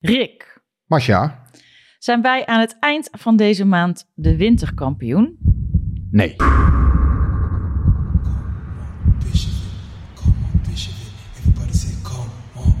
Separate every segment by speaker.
Speaker 1: Rick,
Speaker 2: Masja?
Speaker 1: zijn wij aan het eind van deze maand de winterkampioen?
Speaker 2: Nee.
Speaker 3: Come on, Bishop. Everybody say, come on,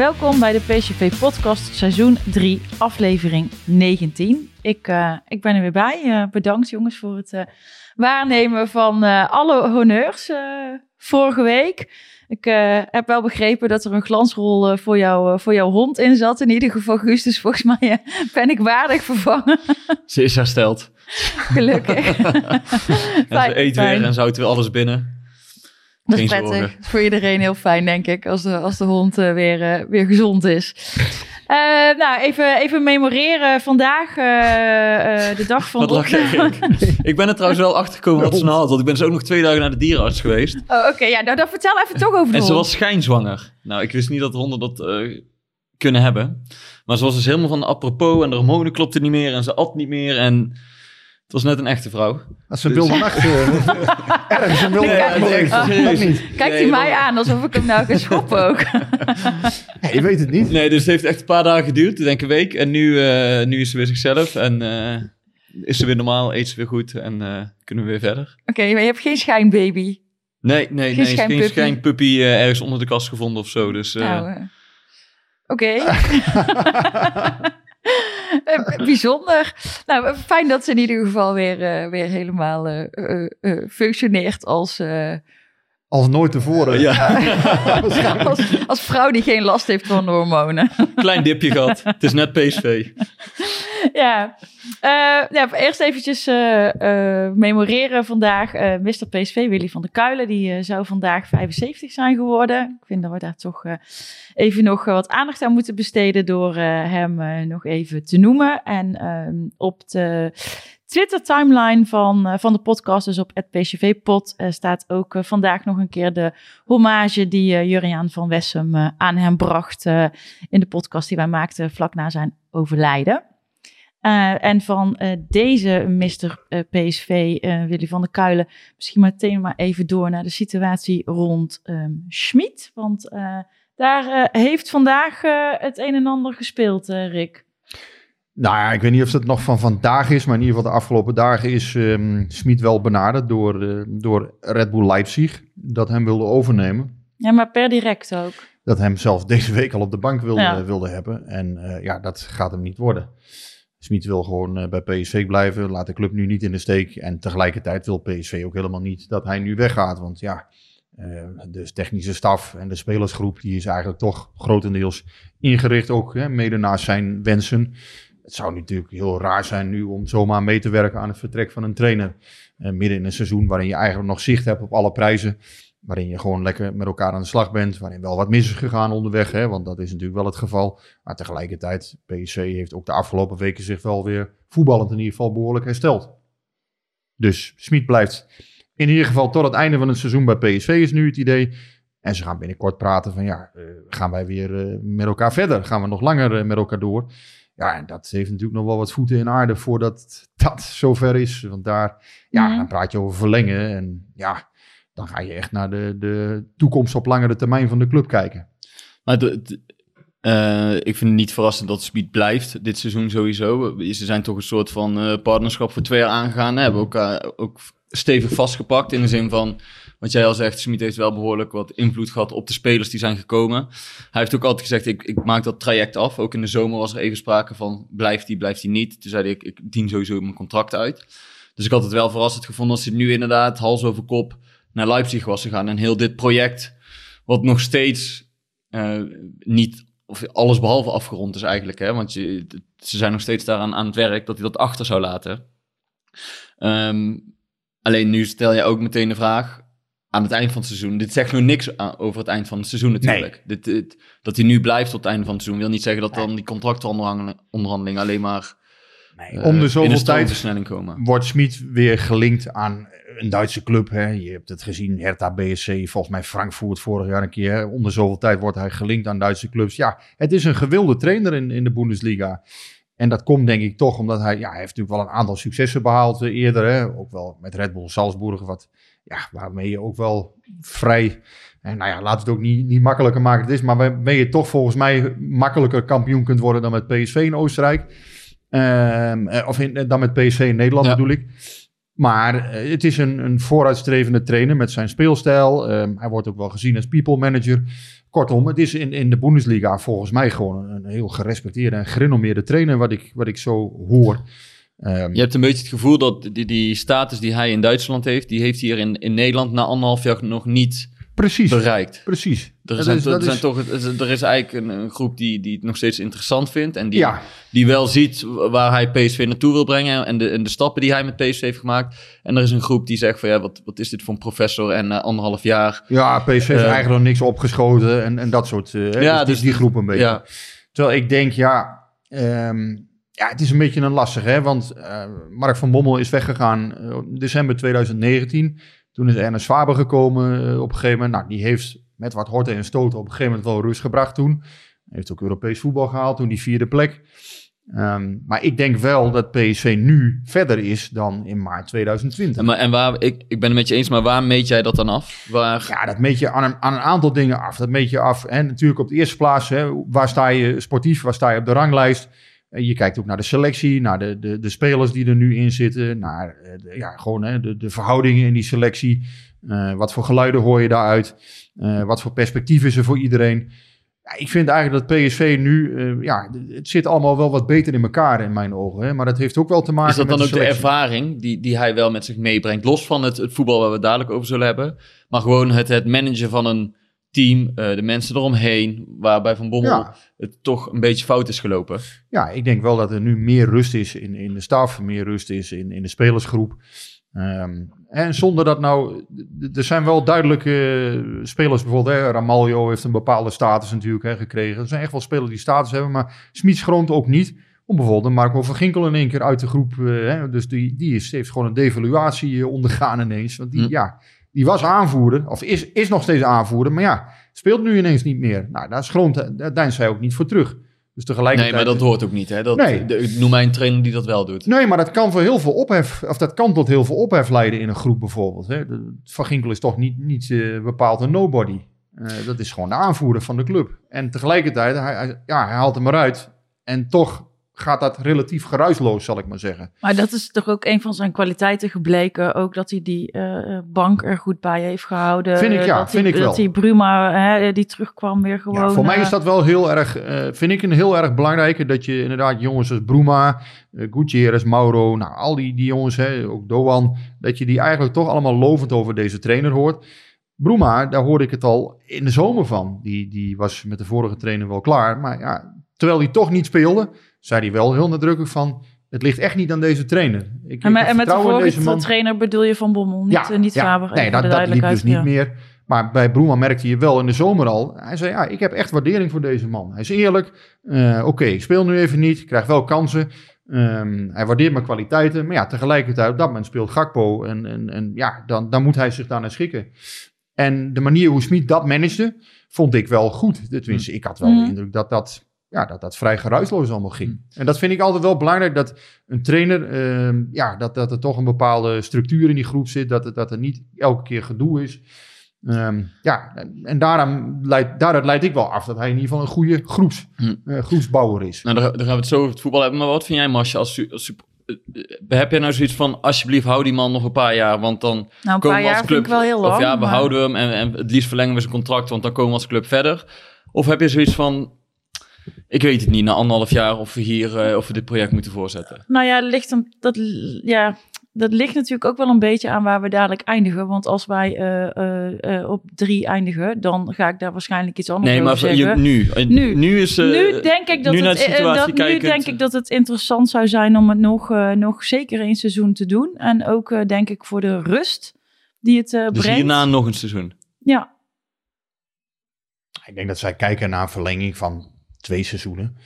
Speaker 1: Welkom bij de PSV Podcast, seizoen 3, aflevering 19. Ik, eh, ik ben er weer bij. Eh, bedankt jongens voor het eh, waarnemen van alle honneurs vorige week. Ik heb wel begrepen dat er een glansrol voor, jou, voor jouw hond in zat. In ieder geval, Guus, dus volgens mij ben ik waardig vervangen.
Speaker 4: Ze is hersteld.
Speaker 1: Gelukkig.
Speaker 4: En ze eet weer en ze houdt weer alles binnen.
Speaker 1: Dat is
Speaker 4: Geen
Speaker 1: prettig.
Speaker 4: zorgen.
Speaker 1: Voor iedereen heel fijn, denk ik, als de, als de hond eh, weer, eh, weer gezond is. Eh, nou, even, even memoreren. Vandaag, eh, eh, de dag van...
Speaker 4: Wat lach jij, Rick? Ik ben er trouwens wel achter gekomen wat ze nou had. Want ik ben zo ook nog twee dagen naar de dierenarts geweest.
Speaker 1: Oh, Oké, ja, nou dan vertel even toch over de
Speaker 4: En ze was schijnzwanger. Nou, ik wist niet dat honden dat eh, kunnen hebben. Maar ze was dus helemaal van apropos en de hormonen klopten niet meer en ze at niet meer. En het was net een echte vrouw.
Speaker 2: Dat is een wilde nacht. eh, ergens een wilde
Speaker 1: Nee,
Speaker 2: nacht. niet.
Speaker 1: Kijkt
Speaker 4: Nee,
Speaker 1: hij mij aan alsof ik hem nou ga schoppen ook.
Speaker 2: Nee, je weet het niet.
Speaker 4: Nee, dus het heeft echt een paar dagen geduurd. Ik denk een week. En nu, eh, nu is ze weer zichzelf. En eh, is ze weer normaal, eet ze weer goed. En eh, kunnen we weer verder.
Speaker 1: Oké, maar je hebt geen schijnbaby.
Speaker 4: Nee, nee, nee.
Speaker 1: Geen
Speaker 4: Geen,
Speaker 1: schijnpuppy.
Speaker 4: geen schijnpuppy ergens onder de kast gevonden of zo. Dus eh,
Speaker 1: Nou, Oké. Bijzonder. Nou, fijn dat ze in ieder geval weer, eh, weer helemaal eh, eh, eh, functioneert als, eh,
Speaker 2: Als nooit tevoren.
Speaker 4: ja,
Speaker 1: als, als vrouw die geen last heeft van de hormonen.
Speaker 4: klein dipje gehad. Het is net PSV.
Speaker 1: ja. Eh, ja, eerst eventjes eh, eh, memoreren vandaag. Mr. PSV, Willy van der Kuilen, die zou vandaag 75 zijn geworden. Ik vind dat we daar toch even nog wat aandacht aan moeten besteden door hem nog even te noemen. En ehm, op de Twitter-timeline van, van de podcast, dus op eh, staat ook vandaag nog een keer de hommage die Juriaan van Wessem aan hem bracht in de podcast die wij maakten vlak na zijn overlijden. Eh, en van eh, deze Mr. eh, PSV, Willy van der Kuilen, misschien meteen maar even door naar de situatie rond ehm Schmid. Want daar heeft vandaag het een en ander gespeeld, Rick.
Speaker 2: Nou ja, ik weet niet of het nog van vandaag is, maar in ieder geval de afgelopen dagen is ehm Smit wel benaderd door, door Red Bull Leipzig. Dat hem wilde overnemen.
Speaker 1: Ja, maar per direct ook.
Speaker 2: Dat hem zelf deze week al op de bank wilde,
Speaker 1: Ja.
Speaker 2: wilde hebben. En ja, dat gaat hem niet worden. Smit wil gewoon eh, bij PSV blijven, laat de club nu niet in de steek. En tegelijkertijd wil PSV ook helemaal niet dat hij nu weggaat. Want ja, eh, de technische staf en de spelersgroep die is eigenlijk toch grotendeels ingericht ook hè, mede naar zijn wensen. Het zou natuurlijk heel raar zijn nu om zomaar mee te werken aan het vertrek van een trainer. eh, midden in een seizoen waarin je eigenlijk nog zicht hebt op alle prijzen. Waarin je gewoon lekker met elkaar aan de slag bent. Waarin wel wat mis is gegaan onderweg. Hè, want dat is natuurlijk wel het geval. Maar tegelijkertijd, PSV heeft ook de afgelopen weken zich wel weer voetballend in ieder geval behoorlijk hersteld. Dus Smit blijft in ieder geval tot het einde van het seizoen bij PSV is nu het idee. En ze gaan binnenkort praten van ja, eh, gaan wij weer eh, met elkaar verder? Gaan we nog langer eh, met elkaar door? Ja, en dat heeft natuurlijk nog wel wat voeten in aarde voordat dat zover is. Want daar, ja,
Speaker 1: Mhm.
Speaker 2: dan praat je over verlengen. En ja, dan ga je echt naar de, de toekomst op langere termijn van de club kijken.
Speaker 4: Maar eh, ik vind het niet verrassend dat Speed blijft dit seizoen sowieso. Ze zijn toch een soort van eh, partnerschap voor twee jaar aangegaan. Hebben elkaar ook stevig vastgepakt in de zin van... Wat jij al zegt, Smit heeft wel behoorlijk wat invloed gehad op de spelers die zijn gekomen. Hij heeft ook altijd gezegd, ik, ik maak dat traject af. Ook in de zomer was er even sprake van, blijft hij, blijft hij niet. Toen zei ik, ik dien sowieso mijn contract uit. Dus ik had het wel verrassend gevonden als hij nu inderdaad hals over kop naar Leipzig was gegaan. En heel dit project, wat nog steeds eh, niet of alles behalve afgerond is eigenlijk. Hè? Want je, ze zijn nog steeds daaraan aan het werk dat hij dat achter zou laten. Ehm, alleen nu stel je ook meteen de vraag aan het eind van het seizoen. Dit zegt nog niks over het eind van het seizoen natuurlijk. Dit, dit- dat hij nu blijft tot het einde van het seizoen wil niet zeggen dat dan die contractonderhandelingen alleen maar eh,
Speaker 2: Om de
Speaker 4: in
Speaker 2: zoveel tijd
Speaker 4: komen.
Speaker 2: wordt Smit weer gelinkt aan een Duitse club. Hè. Je hebt het gezien, Hertha BSC, volgens mij Frankfurt vorig jaar een keer. Hè. Om de zoveel tijd wordt hij gelinkt aan Duitse clubs. Ja, het is een gewilde trainer in, in de Bundesliga. En dat komt denk ik toch omdat hij, ja, hij heeft natuurlijk wel een aantal successen behaald eh, eerder. Hè. Ook wel met Red Bull Salzburg, wat, ja, waarmee je ook wel vrij... En nou ja, laat het ook niet, niet makkelijker maken het is. Maar waarmee je toch volgens mij makkelijker kampioen kunt worden dan met PSV in Oostenrijk. Eh, of in, dan met PSV in Nederland
Speaker 4: Ja.
Speaker 2: bedoel ik. Maar eh, het is een, een vooruitstrevende trainer met zijn speelstijl. Ehm, hij wordt ook wel gezien als people manager. Kortom, het is in, in de Bundesliga volgens mij gewoon een, een heel gerespecteerde en gerenommeerde trainer, wat ik, wat ik zo hoor. Ehm,
Speaker 4: Je hebt een beetje het gevoel dat die, die status die hij in Duitsland heeft, die heeft hier in, in Nederland na anderhalf jaar nog niet
Speaker 2: precies,
Speaker 4: bereikt.
Speaker 2: precies.
Speaker 4: Er,
Speaker 2: Dat
Speaker 4: zijn,
Speaker 2: is-
Speaker 4: er, zijn
Speaker 2: is-
Speaker 4: toch, er is eigenlijk een, een groep die, die het nog steeds interessant vindt. En die,
Speaker 2: Ja,
Speaker 4: die wel ziet waar hij PSV naartoe wil brengen. En de, en de stappen die hij met PSV heeft gemaakt. En er is een groep die zegt van ja, wat, wat is dit voor een professor? En na anderhalf jaar.
Speaker 2: ja, PSV heeft
Speaker 4: Eh,
Speaker 2: eigenlijk nog niks opgeschoten en, en dat soort. eh, hè,
Speaker 4: Ja,
Speaker 2: dus die,
Speaker 4: dus-
Speaker 2: die groep een beetje.
Speaker 4: Ja,
Speaker 2: Terwijl ik denk, ja, ehm, ja het is een beetje een lastig, hè? Want eh, Mark van Bommel is weggegaan eh, in december 2019. Toen is Ernest Faber gekomen eh, op een gegeven moment. Nou, die heeft met wat horten en stoten op een gegeven moment wel rust gebracht toen. Heeft ook Europees voetbal gehaald, toen die vierde plek. Ehm, maar ik denk wel dat PSV nu verder is dan in maart 2020.
Speaker 4: en, maar, en waar, ik, ik ben het met je eens, maar waar meet jij dat dan af? Waar,
Speaker 2: Ja, dat meet je aan een, aan een aantal dingen af. Dat meet je af. En natuurlijk op de eerste plaats, hè, waar sta je sportief, waar sta je op de ranglijst? En je kijkt ook naar de selectie, naar de, de, de spelers die er nu in zitten, naar eh, de, ja, gewoon, hè, de, de verhoudingen in die selectie. Eh, wat voor geluiden hoor je daaruit? Eh, wat voor perspectief is er voor iedereen? Ja, ik vind eigenlijk dat PSV nu, eh, ja, het zit allemaal wel wat beter in elkaar in mijn ogen. Hè? Maar dat heeft ook wel te maken
Speaker 4: is dat
Speaker 2: met
Speaker 4: dan ook de ervaring die, die hij wel met zich meebrengt? Los van het, het voetbal waar we het dadelijk over zullen hebben. Maar gewoon het, het managen van een team, eh, de mensen eromheen. Waarbij Van Bommel
Speaker 2: Ja.
Speaker 4: het toch een beetje fout is gelopen.
Speaker 2: Ja, ik denk wel dat er nu meer rust is in, in de staf, meer rust is in, in de spelersgroep. Ehm, en zonder dat nou, er zijn wel duidelijke spelers, bijvoorbeeld hè, Ramaljo heeft een bepaalde status natuurlijk hè, gekregen. Er zijn echt wel spelers die status hebben, maar Smit schroomt ook niet om bijvoorbeeld Marco van Ginkel in één keer uit de groep. eh, hè, dus die, die is, heeft gewoon een devaluatie eh, ondergaan ineens. Want die,
Speaker 4: Hm.
Speaker 2: ja, die was aanvoerder, of is, is nog steeds aanvoerder, maar ja, speelt nu ineens niet meer. Nou, daar schroomt, deinst hij ook niet voor terug. Dus
Speaker 4: Nee,
Speaker 2: tegelijkertijd...
Speaker 4: maar dat hoort ook niet. Hè? Dat,
Speaker 2: Nee.
Speaker 4: de- noem mij een trainer die dat wel doet.
Speaker 2: Nee, maar dat kan voor heel veel ophef, of dat kan tot heel veel ophef leiden in een groep bijvoorbeeld. Hè. De- Van Ginkel is toch niet, niet eh, bepaald een nobody. Eh, dat is gewoon de aanvoerder van de club. En tegelijkertijd, hij, hij- ja, hij haalt hem eruit. En toch gaat dat relatief geruisloos, zal ik maar zeggen.
Speaker 1: Maar dat is toch ook een van zijn kwaliteiten gebleken. Ook dat hij die eh, bank er goed bij heeft gehouden.
Speaker 2: Vind ik, ja,
Speaker 1: dat
Speaker 2: vind
Speaker 1: hij,
Speaker 2: ik wel.
Speaker 1: Dat hij Bruma, hè, die terugkwam weer gewoon.
Speaker 2: Ja, voor mij
Speaker 1: eh,
Speaker 2: is dat wel heel erg, eh, vind ik een heel erg belangrijke, dat je inderdaad jongens als Bruma, eh, Gutierrez, Mauro, nou al die, die jongens, hè, ook Doan, dat je die eigenlijk toch allemaal lovend over deze trainer hoort. Bruma, daar hoorde ik het al in de zomer van. Die, die was met de vorige trainer wel klaar. Maar ja, terwijl hij toch niet speelde, zei hij wel heel nadrukkelijk van... Het ligt echt niet aan deze trainer. Ik,
Speaker 1: En, en met de vorige
Speaker 2: deze man.
Speaker 1: trainer bedoel je Van Bommel, niet, eh, niet Faber.
Speaker 2: Nee, dat, dat liep dus niet
Speaker 1: ja.
Speaker 2: meer. Maar bij Broema merkte je wel in de zomer al. Hij zei, ja, ik heb echt waardering voor deze man. Hij is eerlijk. Eh, Oké, ik speel nu even niet. Ik krijg wel kansen. Ehm, hij waardeert mijn kwaliteiten. Maar ja, tegelijkertijd, op dat moment speelt Gakpo. En, en, en ja, dan, dan moet hij zich daarnaar schikken. En de manier hoe Smit dat managede, vond ik wel goed. Tenminste, ik had wel de indruk dat dat, ja, dat dat vrij geruisloos allemaal ging. En dat vind ik altijd wel belangrijk, dat een trainer, ehm, ja, dat, dat er toch een bepaalde structuur in die groep zit, dat, het- dat er niet elke keer gedoe is. Ehm, ja, en, en daarom leidt, daaruit leid ik wel af dat hij in ieder geval een goede groeps,
Speaker 4: Hm.
Speaker 2: eh, groepsbouwer is.
Speaker 4: Nou, daar, daar gaan we het zo over het voetbal hebben. Maar wat vind jij, Masje, als, als eh, eh, heb jij nou zoiets van, alsjeblieft, hou die man nog een paar jaar, want dan
Speaker 1: Nou, een
Speaker 4: komen
Speaker 1: paar
Speaker 4: we als
Speaker 1: jaar
Speaker 4: club...
Speaker 1: vind ik wel heel lang.
Speaker 4: Of ja, we
Speaker 1: maar-
Speaker 4: houden hem en, en het liefst verlengen we zijn contract, want dan komen we als club verder. Of heb je zoiets van, ik weet het niet, na anderhalf jaar of we hier, eh, of we dit project moeten voortzetten.
Speaker 1: Nou ja, ligt hem, dat, ja, dat ligt natuurlijk ook wel een beetje aan waar we dadelijk eindigen. Want als wij eh, eh, op drie eindigen, dan ga ik daar waarschijnlijk iets anders
Speaker 4: Nee, maar
Speaker 1: over
Speaker 4: je,
Speaker 1: zeggen.
Speaker 4: nu.
Speaker 1: Nu.
Speaker 4: Nu is... eh,
Speaker 1: nu denk ik dat,
Speaker 4: nu
Speaker 1: het,
Speaker 4: de situatie
Speaker 1: dat, nu denk ik dat het interessant zou zijn om het nog, eh, nog zeker een seizoen te doen. En ook eh, denk ik voor de rust die het
Speaker 4: Dus
Speaker 1: brengt.
Speaker 4: hierna nog een seizoen.
Speaker 1: Ja,
Speaker 2: Ik denk dat zij kijken naar een verlenging van twee seizoenen.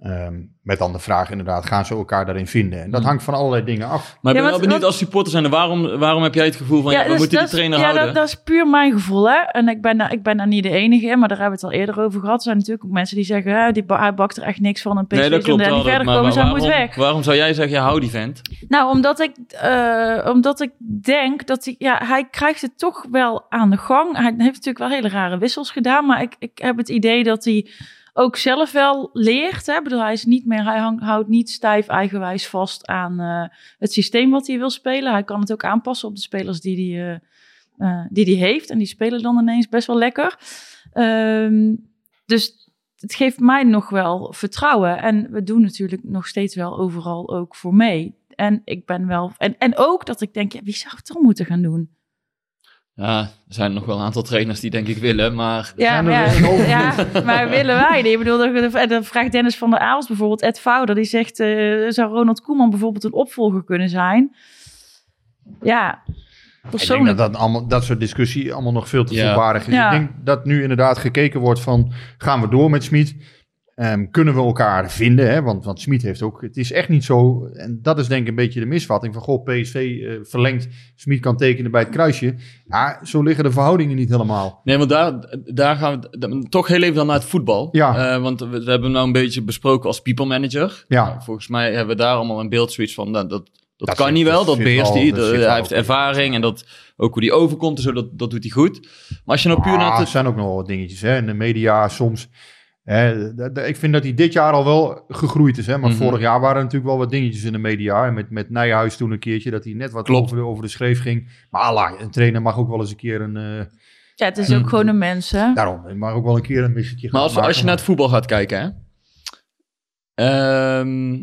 Speaker 2: Ehm, met dan de vraag inderdaad, gaan ze elkaar daarin vinden? En dat
Speaker 4: Hmm.
Speaker 2: hangt van allerlei dingen af.
Speaker 4: Maar ik
Speaker 1: Ja,
Speaker 4: ben wel benieuwd als supporter zijn, waarom, waarom heb jij het gevoel van, ja, we
Speaker 1: dus
Speaker 4: moeten die
Speaker 1: dat is-
Speaker 4: trainer
Speaker 1: ja,
Speaker 4: houden?
Speaker 1: Dat, dat is puur mijn gevoel, hè. En ik ben, daar- ik ben daar niet de enige in, maar daar hebben we het al eerder over gehad. Er zijn natuurlijk ook mensen die zeggen, die, hij bakt er echt niks van. Een PSV
Speaker 4: nee, dat klopt
Speaker 1: en
Speaker 4: wel.
Speaker 1: die verder
Speaker 4: maar
Speaker 1: komen, zij
Speaker 4: waarom,
Speaker 1: moet weg.
Speaker 4: waarom zou jij zeggen, ja, hou die vent?
Speaker 1: Nou, omdat ik, eh, omdat ik denk dat hij, ja, hij krijgt het toch wel aan de gang. Hij heeft natuurlijk wel hele rare wissels gedaan, maar ik, ik heb het idee dat hij ook zelf wel leert. Hè? Bedoel, hij is niet meer, hij houdt niet stijf eigenwijs vast aan eh, het systeem wat hij wil spelen. Hij kan het ook aanpassen op de spelers die hij, eh, eh, die hij heeft. En die spelen dan ineens best wel lekker. Ehm, dus het geeft mij nog wel vertrouwen. En we doen natuurlijk nog steeds wel overal ook voor mee. En ik ben wel. En, en ook dat ik denk, ja, wie zou het dan moeten gaan doen?
Speaker 4: Ja, er zijn nog wel een aantal trainers die denk ik willen, maar...
Speaker 1: Ja, ja, ja, maar willen wij die? Ik bedoel, dan, vraagt Dennis van der Aalst bijvoorbeeld, Ed Vouder, die zegt, eh, zou Ronald Koeman bijvoorbeeld een opvolger kunnen zijn? Ja,
Speaker 2: Ik denk
Speaker 1: persoonlijk.
Speaker 2: dat dat, allemaal, dat soort discussie allemaal nog veel te
Speaker 4: Ja.
Speaker 2: voorbarig is.
Speaker 1: Ja.
Speaker 2: Ik denk dat nu inderdaad gekeken wordt van, gaan we door met Smit? Ehm, kunnen we elkaar vinden? Hè? Want, want Smit heeft ook, het is echt niet zo, en dat is denk ik een beetje de misvatting van, goh, PSV eh, verlengt, Smit kan tekenen bij het kruisje. Ja, zo liggen de verhoudingen niet helemaal.
Speaker 4: Nee, want daar, daar gaan we toch heel even dan naar het voetbal.
Speaker 2: Ja.
Speaker 4: Eh, want we, we hebben hem nou een beetje besproken als people manager.
Speaker 2: Ja.
Speaker 4: Nou, volgens mij hebben we daar allemaal een beeld zoiets van, nou, dat, dat,
Speaker 2: Dat
Speaker 4: kan niet wel,
Speaker 2: dat
Speaker 4: beheerst hij. hij heeft ervaring en dat, ook hoe die overkomt en zo, dat, dat doet hij goed. Maar als je nou puur
Speaker 2: Ah,
Speaker 4: naar
Speaker 2: er
Speaker 4: het...
Speaker 2: zijn ook nog wat dingetjes hè? in de media soms. D- ik vind dat hij dit jaar al wel gegroeid is. Hè? Maar
Speaker 4: Mhm.
Speaker 2: vorig jaar waren er natuurlijk wel wat dingetjes in de media. En met, met Nijhuis toen een keertje dat hij net wat
Speaker 4: Klopt.
Speaker 2: over de, over de schreef ging. Maar Allah, een trainer mag ook wel eens een keer een... eh,
Speaker 1: Ja, het is ook gewoon een mens, hè?
Speaker 2: daarom, hij mag ook wel een keer een missetje
Speaker 4: Maar
Speaker 2: gaan
Speaker 4: als, als je naar het voetbal gaat kijken, hè? Ehm,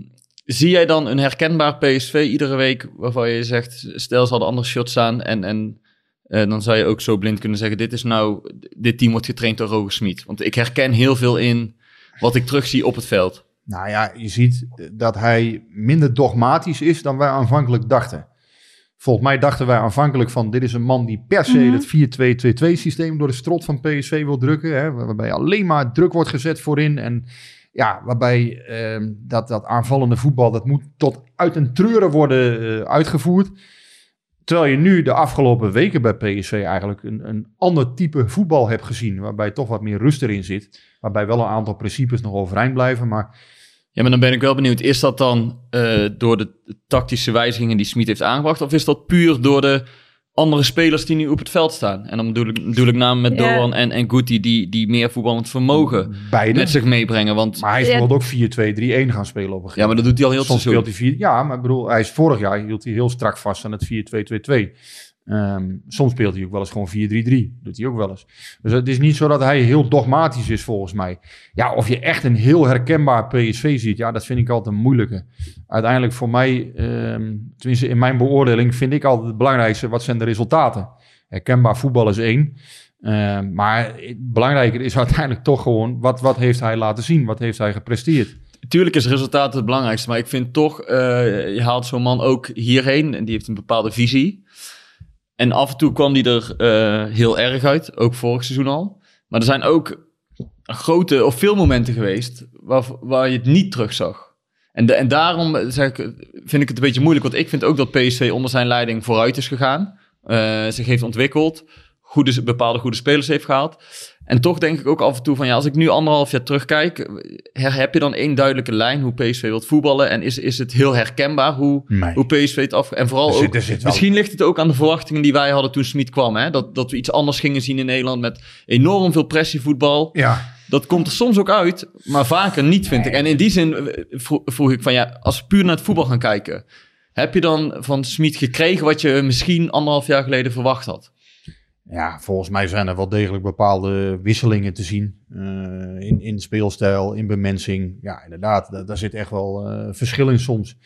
Speaker 4: zie jij dan een herkenbaar PSV iedere week waarvan je zegt, stel ze hadden andere shots staan en, en eh, dan zou je ook zo blind kunnen zeggen, dit is nou, dit team wordt getraind door Roger Smit. Want ik herken heel veel in wat ik terugzie op het veld.
Speaker 2: Nou ja, je ziet dat hij minder dogmatisch is dan wij aanvankelijk dachten. Volgens mij dachten wij aanvankelijk van dit is een man die per se het 4-2-2-2 systeem door de strot van PSV wil drukken. Hè, waarbij alleen maar druk wordt gezet voorin. En ja, waarbij ehm, dat, dat aanvallende voetbal, dat moet tot uit een treuren worden eh, uitgevoerd. Terwijl je nu de afgelopen weken bij PSV eigenlijk een, een ander type voetbal hebt gezien. Waarbij toch wat meer rust erin zit. Waarbij wel een aantal principes nog overeind blijven. Maar
Speaker 4: Ja, maar dan ben ik wel benieuwd, is dat dan eh, door de tactische wijzigingen die Smit heeft aangebracht, of is dat puur door de andere spelers die nu op het veld staan? En dan bedoel ik, bedoel ik namelijk met
Speaker 1: Ja.
Speaker 4: Doan en, en Guti, die, die meer voetballend vermogen
Speaker 2: beide.
Speaker 4: met zich meebrengen. Want
Speaker 2: Maar hij is
Speaker 1: Ja.
Speaker 2: bijvoorbeeld ook 4-2-3-1 gaan spelen op een gegeven
Speaker 4: ja, maar dat doet hij al heel
Speaker 2: Soms
Speaker 4: seizoen.
Speaker 2: speelt hij 4. Ja, maar ik bedoel, hij is vorig jaar hield hij heel strak vast aan het 4-2-2-2. Ehm, soms speelt hij ook wel eens gewoon 4-3-3. Doet hij ook wel eens. Dus het is niet zo dat hij heel dogmatisch is volgens mij. Ja, of je echt een heel herkenbaar PSV ziet. Ja, dat vind ik altijd een moeilijke. Uiteindelijk voor mij, ehm, tenminste in mijn beoordeling, vind ik altijd het belangrijkste. Wat zijn de resultaten? Herkenbaar voetbal is één. Ehm, maar belangrijker is uiteindelijk toch gewoon, wat, wat heeft hij laten zien? Wat heeft hij gepresteerd?
Speaker 4: Tuurlijk is resultaat het belangrijkste, maar ik vind toch, eh, je haalt zo'n man ook hierheen en die heeft een bepaalde visie. En af en toe kwam die er eh, heel erg uit, ook vorig seizoen al. Maar er zijn ook grote of veel momenten geweest waar, waar je het niet terug zag. En, en daarom zeg ik, vind ik het een beetje moeilijk, want ik vind ook dat PSV onder zijn leiding vooruit is gegaan. eh, zich heeft ontwikkeld, goede, bepaalde goede spelers heeft gehaald. En toch denk ik ook af en toe van ja, als ik nu anderhalf jaar terugkijk, her, heb je dan één duidelijke lijn hoe PSV wilt voetballen? En is, is het heel herkenbaar hoe,
Speaker 2: Nee.
Speaker 4: hoe PSV het af... En vooral
Speaker 2: zit-
Speaker 4: ook, misschien ligt het ook aan de verwachtingen die wij hadden toen Smit kwam. Hè? Dat, dat we iets anders gingen zien in Nederland met enorm veel pressievoetbal.
Speaker 2: Ja,
Speaker 4: Dat komt er soms ook uit, maar vaker niet, vind ik. En in die zin eh, vro- vroeg ik van ja, als we puur naar het voetbal gaan kijken, heb je dan van Smit gekregen wat je misschien anderhalf jaar geleden verwacht had?
Speaker 2: Ja, volgens mij zijn er wel degelijk bepaalde wisselingen te zien. eh, in, in speelstijl, in bemensing. Ja, inderdaad, da- daar zit echt wel eh, verschil in soms.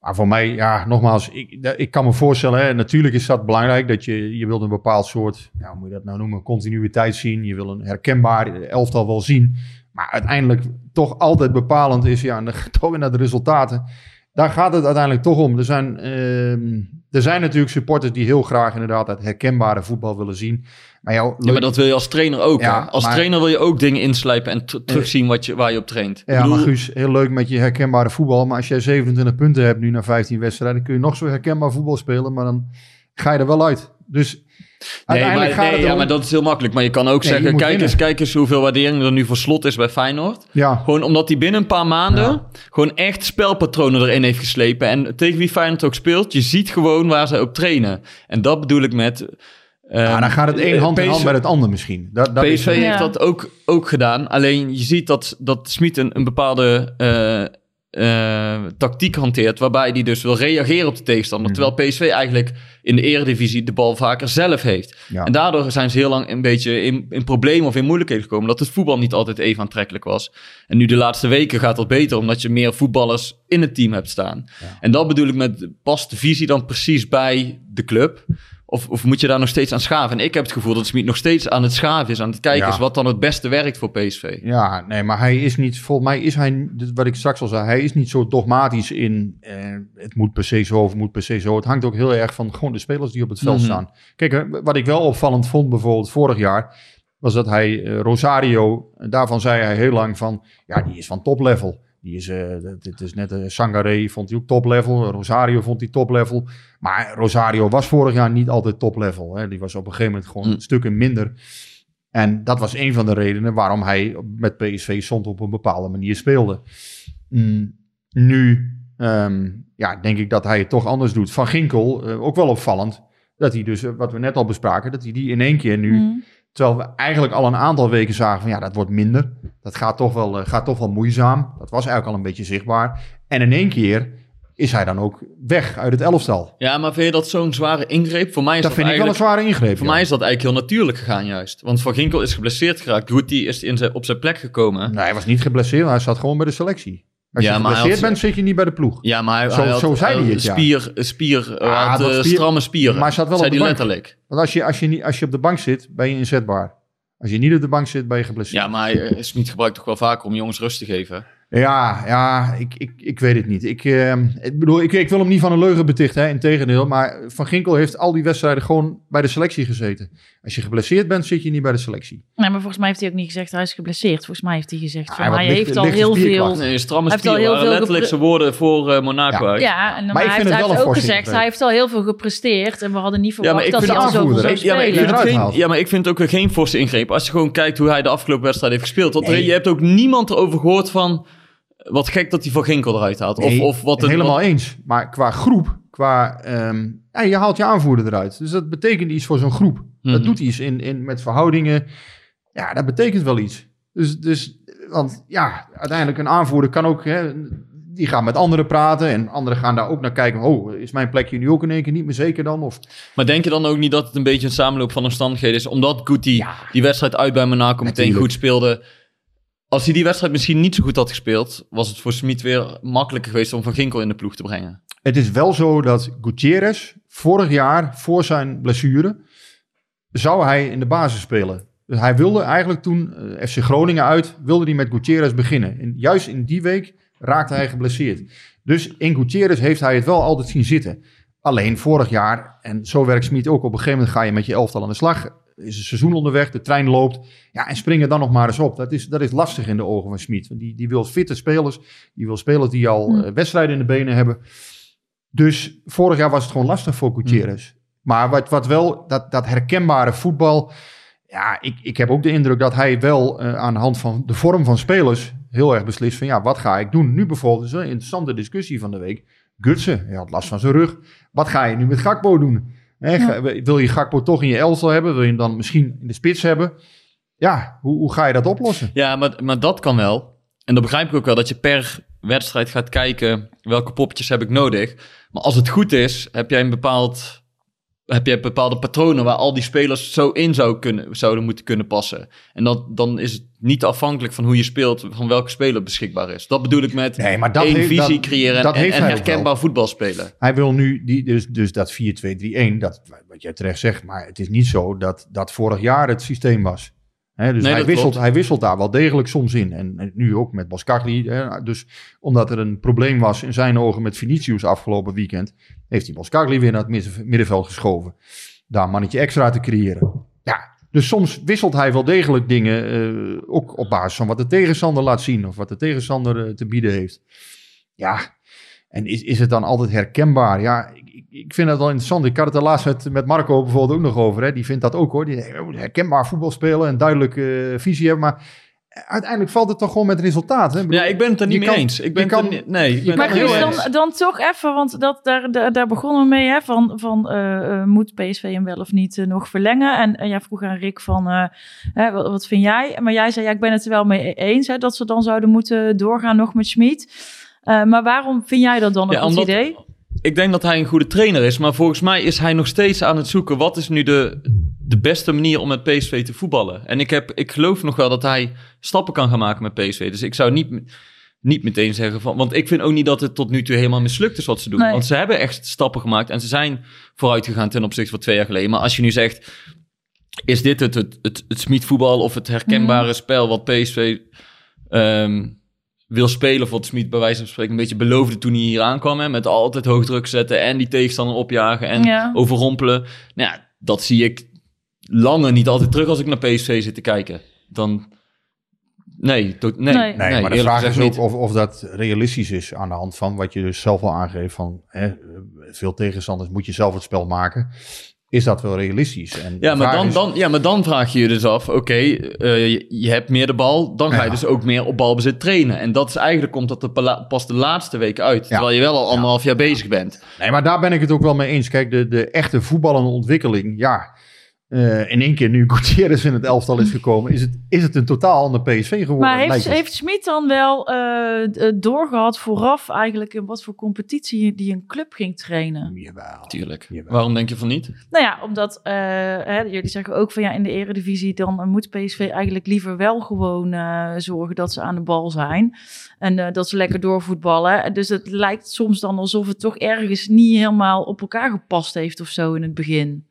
Speaker 2: Maar voor mij, ja, nogmaals, ik, ik kan me voorstellen, hè, natuurlijk is dat belangrijk, dat je, je wilt een bepaald soort, ja, hoe moet je dat nou noemen, continuïteit zien. Je wil een herkenbaar elftal wel zien. Maar uiteindelijk toch altijd bepalend is, ja, toch naar de resultaten. Daar gaat het uiteindelijk toch om. Er zijn, ehm, er zijn natuurlijk supporters die heel graag inderdaad het herkenbare voetbal willen zien. Maar, jou,
Speaker 4: Ja, maar dat wil je als trainer ook.
Speaker 2: Ja,
Speaker 4: hè? Als
Speaker 2: maar-
Speaker 4: trainer wil je ook dingen inslijpen en t- terugzien wat je, waar je op traint.
Speaker 2: Ja,
Speaker 4: bedoel,
Speaker 2: maar Guus, heel leuk met je herkenbare voetbal. Maar als jij 27 punten hebt nu na 15 wedstrijden, kun je nog zo herkenbaar voetbal spelen. Maar dan ga je er wel uit. Dus
Speaker 4: Nee,
Speaker 2: uiteindelijk
Speaker 4: maar,
Speaker 2: gaat
Speaker 4: nee,
Speaker 2: het
Speaker 4: ja, maar dat is heel makkelijk. Maar je kan ook
Speaker 2: Nee,
Speaker 4: zeggen, kijk eens, kijk eens hoeveel waardering er nu voor slot is bij Feyenoord.
Speaker 2: Ja,
Speaker 4: Gewoon omdat hij binnen een paar maanden
Speaker 2: Ja.
Speaker 4: gewoon echt spelpatronen erin heeft geslepen. En tegen wie Feyenoord ook speelt, je ziet gewoon waar ze op trainen. En dat bedoel ik met...
Speaker 2: ja,
Speaker 4: ehm,
Speaker 2: dan gaat het één
Speaker 4: eh,
Speaker 2: hand in hand met het ander misschien. Dat, dat is
Speaker 4: PSV.
Speaker 1: Ja.
Speaker 4: heeft dat ook, ook gedaan. Alleen je ziet dat, dat Smit een, een bepaalde eh, tactiek hanteert. Waarbij hij dus wil reageren op de tegenstander.
Speaker 2: Mhm.
Speaker 4: Terwijl PSV eigenlijk in de eredivisie de bal vaker zelf heeft.
Speaker 2: Ja.
Speaker 4: En daardoor zijn ze heel lang een beetje in, in problemen of in moeilijkheden gekomen. Dat het voetbal niet altijd even aantrekkelijk was. En nu de laatste weken gaat dat beter. Omdat je meer voetballers in het team hebt staan. En dat bedoel ik met past de visie dan precies bij de club? Of, of moet je daar nog steeds aan schaven? En ik heb het gevoel dat Smit nog steeds aan het schaven is. Aan het kijken
Speaker 2: Ja.
Speaker 4: is wat dan het beste werkt voor PSV.
Speaker 2: Ja, nee, maar hij is niet, volgens mij is hij, wat ik straks al zei, hij is niet zo dogmatisch in, eh, het moet per se zo of het moet per se zo. Het hangt ook heel erg van gewoon de spelers die op het veld
Speaker 4: Mhm.
Speaker 2: staan. Kijk, eh, wat ik wel opvallend vond bijvoorbeeld vorig jaar, was dat hij eh, Rosario, eh, daarvan zei hij heel lang van, ja, die is van toplevel. Die is, eh, dit is net, eh Sangaré vond hij ook toplevel, Rosario vond hij toplevel. Maar Rosario was vorig jaar niet altijd toplevel. Hè. Die was op een gegeven moment gewoon
Speaker 4: Mm.
Speaker 2: stukken minder. En dat was een van de redenen waarom hij met PSV soms op een bepaalde manier speelde. Mm, nu ehm, ja, denk ik dat hij het toch anders doet. Van Ginkel, eh, ook wel opvallend, dat hij dus, wat we net al bespraken, dat hij die in één keer nu,
Speaker 1: Mm.
Speaker 2: Terwijl we eigenlijk al een aantal weken zagen van ja, dat wordt minder. Dat gaat toch wel, eh, gaat toch wel moeizaam. Dat was eigenlijk al een beetje zichtbaar. En in één keer is hij dan ook weg uit het elftal.
Speaker 4: Ja, maar vind je dat zo'n zware ingreep? Voor mij is
Speaker 2: Dat
Speaker 4: dat,
Speaker 2: vind ik wel een zware ingreep.
Speaker 4: Voor
Speaker 2: ja.
Speaker 4: mij is dat eigenlijk heel natuurlijk gegaan juist. Want Van Ginkel is geblesseerd geraakt. Guti is in zijn, op zijn plek gekomen.
Speaker 2: Nee, hij was niet geblesseerd, hij zat gewoon bij de selectie. Als
Speaker 4: Ja,
Speaker 2: je
Speaker 4: hij
Speaker 2: geblesseerd
Speaker 4: had-
Speaker 2: bent, zit je niet bij de ploeg.
Speaker 4: Ja, maar hij,
Speaker 2: Zo-
Speaker 4: hij had,
Speaker 2: zo zei hij
Speaker 4: had
Speaker 2: het, ja.
Speaker 4: Spier, spier, hij
Speaker 2: Ah,
Speaker 4: had eh,
Speaker 2: spier-
Speaker 4: stramme spieren.
Speaker 2: Maar hij zat wel
Speaker 4: zei
Speaker 2: op de
Speaker 4: hij
Speaker 2: bank.
Speaker 4: letterlijk.
Speaker 2: Want als je, als, je niet, als je op de bank zit, ben je inzetbaar. Als je niet op de bank zit, ben je geblesseerd.
Speaker 4: Ja, maar hij eh, Smit gebruikt toch wel vaker om jongens rust te geven.
Speaker 2: Ja, ja, ik, ik, ik weet het niet. Ik, eh, ik bedoel, ik, ik wil hem niet van een leugen betichten, hè, integendeel. Maar Van Ginkel heeft al die wedstrijden gewoon bij de selectie gezeten. Als je geblesseerd bent, zit je niet bij de selectie.
Speaker 1: Nee, maar volgens mij heeft hij ook niet gezegd hij is geblesseerd. Volgens mij heeft hij gezegd van hij heeft al heel veel...
Speaker 4: Nee, stramme
Speaker 1: Hij heeft al
Speaker 4: spieren
Speaker 1: heel veel
Speaker 4: letterlijk zijn woorden voor eh, Monaco
Speaker 2: Ja.
Speaker 4: uit.
Speaker 1: Ja, en
Speaker 2: Maar
Speaker 1: hij heeft,
Speaker 2: het wel
Speaker 1: hij heeft
Speaker 2: een
Speaker 1: ook gezegd,
Speaker 2: ingreep.
Speaker 1: hij heeft al heel veel gepresteerd en we hadden niet
Speaker 4: Ja,
Speaker 1: verwacht
Speaker 4: maar ik
Speaker 1: dat
Speaker 4: vind
Speaker 1: hij al
Speaker 2: aanvoerder,
Speaker 1: zou?
Speaker 4: Ja maar, ik
Speaker 1: spelen.
Speaker 4: vind geen, ja, maar ik vind het ook weer geen forse ingreep. Als je gewoon kijkt hoe hij de afgelopen wedstrijd heeft gespeeld. Want
Speaker 2: Nee.
Speaker 4: je hebt ook niemand erover gehoord van... Wat gek dat hij Van Ginkel eruit haalt. Of,
Speaker 2: Nee,
Speaker 4: of wat het,
Speaker 2: helemaal
Speaker 4: wat-
Speaker 2: eens. Maar qua groep, qua, ehm, ja, je haalt je aanvoerder eruit. Dus dat betekent iets voor zo'n groep.
Speaker 4: Mhm.
Speaker 2: Dat doet iets in, in, met verhoudingen. Ja, dat betekent wel iets. Dus, dus, want ja, uiteindelijk een aanvoerder kan ook, hè, die gaat met anderen praten en anderen gaan daar ook naar kijken. Oh, is mijn plekje nu ook in één keer niet meer zeker dan? Of,
Speaker 4: Maar denk je dan ook niet dat het een beetje een samenloop van omstandigheden is? Omdat Guti
Speaker 2: Ja.
Speaker 4: die wedstrijd uit bij Monaco meteen goed speelde. Als hij die wedstrijd misschien niet zo goed had gespeeld... was het voor Smit weer makkelijker geweest om Van Ginkel in de ploeg te brengen.
Speaker 2: Het is wel zo dat Gutierrez vorig jaar, voor zijn blessure, zou hij in de basis spelen. Dus hij wilde eigenlijk toen eh, FC Groningen uit, wilde hij met Gutierrez beginnen. En juist in die week raakte hij geblesseerd. Dus in Gutierrez heeft hij het wel altijd zien zitten. Alleen vorig jaar, en zo werkt Smit ook, op een gegeven moment ga je met je elftal aan de slag. Is een seizoen onderweg, de trein loopt. Ja, en spring er dan nog maar eens op. Dat is, dat is lastig in de ogen van Smit. Die, die wil fitte spelers. Die wil spelers die al
Speaker 1: Hm.
Speaker 2: eh, wedstrijden in de benen hebben. Dus vorig jaar was het gewoon lastig voor Gutierrez. Maar wat, wat wel, dat, dat herkenbare voetbal. Ja, ik, ik heb ook de indruk dat hij wel eh, aan de hand van de vorm van spelers heel erg beslist van ja, wat ga ik doen? Nu bijvoorbeeld is een interessante discussie van de week. Gutsen, hij had last van zijn rug. Wat ga je nu met Gakpo doen? Wil je Gakpo toch in je elftal hebben? Wil je hem dan misschien in de spits hebben? Ja, hoe, hoe ga je dat oplossen?
Speaker 4: Ja, maar, maar dat kan wel. En dan begrijp ik ook wel dat je per wedstrijd gaat kijken... welke poppetjes heb ik nodig. Maar als het goed is, heb jij een bepaald heb je bepaalde patronen waar al die spelers zo in zou kunnen, zouden moeten kunnen passen. En dat, dan is het niet afhankelijk van hoe je speelt, van welke speler beschikbaar is. Dat bedoel ik met
Speaker 2: Nee, maar dat
Speaker 4: één
Speaker 2: heeft-
Speaker 4: visie
Speaker 2: dat-
Speaker 4: creëren
Speaker 2: dat
Speaker 4: en,
Speaker 2: heeft
Speaker 4: en herkenbaar voetbal spelen.
Speaker 2: Hij wil nu die, dus, dus dat 4-2-3-1, dat, wat jij terecht zegt, maar het is niet zo dat dat vorig jaar het systeem was. Dus
Speaker 4: Nee,
Speaker 2: hij, wisselt,
Speaker 4: klopt.
Speaker 2: hij wisselt daar wel degelijk soms in. En, en nu ook met Boskagli. Hè, dus omdat er een probleem was in zijn ogen met Vinicius afgelopen weekend, heeft hij Boskagli weer naar het midden- middenveld geschoven. Daar een mannetje extra te creëren. Ja, dus soms wisselt hij wel degelijk dingen, eh, ook op basis van wat de tegenstander laat zien of wat de tegenstander eh, te bieden heeft. Ja, en is, is het dan altijd herkenbaar? Ja, ik, ik- vind dat wel interessant. Ik had het er laatst met, met Marco bijvoorbeeld ook nog over. Hè. Die vindt dat ook hoor. Die denkt, oh, herkenbaar voetbal spelen en duidelijke eh, visie hebben. Maar uiteindelijk valt het toch gewoon met resultaat. Hè?
Speaker 4: Ja, ik ben het er niet mee
Speaker 2: kan-
Speaker 4: eens. Ik ben
Speaker 2: kan-
Speaker 4: er niet, nee, ik ben
Speaker 1: Maar
Speaker 4: er
Speaker 1: Guus, dan, dan toch even, want dat, daar, daar, daar begonnen we mee, hè, van, van eh, eh, moet PSV hem wel of niet nog verlengen? En, en jij vroeg aan Rick van, eh, hè, wat, wat vind jij? Maar jij zei, ja, ik ben het er wel mee eens, hè, dat ze dan zouden moeten doorgaan nog met Schmid. Eh, maar waarom vind jij dat dan een
Speaker 4: Ja,
Speaker 1: goed
Speaker 4: omdat-
Speaker 1: idee?
Speaker 4: Ik denk dat hij een goede trainer is, maar volgens mij is hij nog steeds aan het zoeken. Wat is nu de, de beste manier om met PSV te voetballen? En ik, heb, ik geloof nog wel dat hij stappen kan gaan maken met PSV. Dus ik zou niet, niet meteen zeggen van... Want ik vind ook niet dat het tot nu toe helemaal mislukt is wat ze doen.
Speaker 1: Nee.
Speaker 4: Want ze hebben echt stappen gemaakt en ze zijn vooruit gegaan ten opzichte van twee jaar geleden. Maar als je nu zegt, is dit het, het, het, het Smit-voetbal of het herkenbare
Speaker 1: Mhm.
Speaker 4: spel wat PSV... ehm, wil spelen voor het Smit bij wijze van spreken een beetje beloofde toen hij hier aankwam. Hè, met altijd hoog druk zetten en die tegenstander opjagen en
Speaker 1: Ja.
Speaker 4: overrompelen. Nou ja, dat zie ik lange niet altijd terug als ik naar PSV zit te kijken. Dan... Nee, nee,
Speaker 1: Nee.
Speaker 2: Nee, maar de vraag is ook of, of dat realistisch is aan de hand van wat je dus zelf al aangeeft van hè, veel tegenstanders moet je zelf het spel maken. Is dat wel realistisch? En
Speaker 4: Ja maar, dan,
Speaker 2: is-
Speaker 4: dan, ja, maar dan vraag je je dus af, oké, eh, je, je hebt meer de bal, dan ga je dus ook meer op balbezit trainen. En dat is eigenlijk, komt dat pas de laatste weken uit, terwijl je wel al anderhalf jaar bezig bent.
Speaker 2: Nee, maar daar ben ik het ook wel mee eens. Kijk, de, de echte voetballende ontwikkeling, ja. Eh, in één keer nu Gutierrez in het elftal is gekomen, is het, is het een totaal ander PSV geworden.
Speaker 1: Maar heeft, heeft Schmid dan wel eh, d- doorgehad vooraf eigenlijk in wat voor competitie die een club ging trainen?
Speaker 2: Jawel.
Speaker 4: Tuurlijk.
Speaker 2: Jawel.
Speaker 4: Waarom denk je van niet?
Speaker 1: Nou ja, omdat eh, hè, jullie zeggen ook van ja, in de eredivisie dan eh, moet PSV eigenlijk liever wel gewoon eh, zorgen dat ze aan de bal zijn. En eh, dat ze lekker doorvoetballen. En Dus het lijkt soms dan alsof het toch ergens niet helemaal op elkaar gepast heeft of zo in het begin.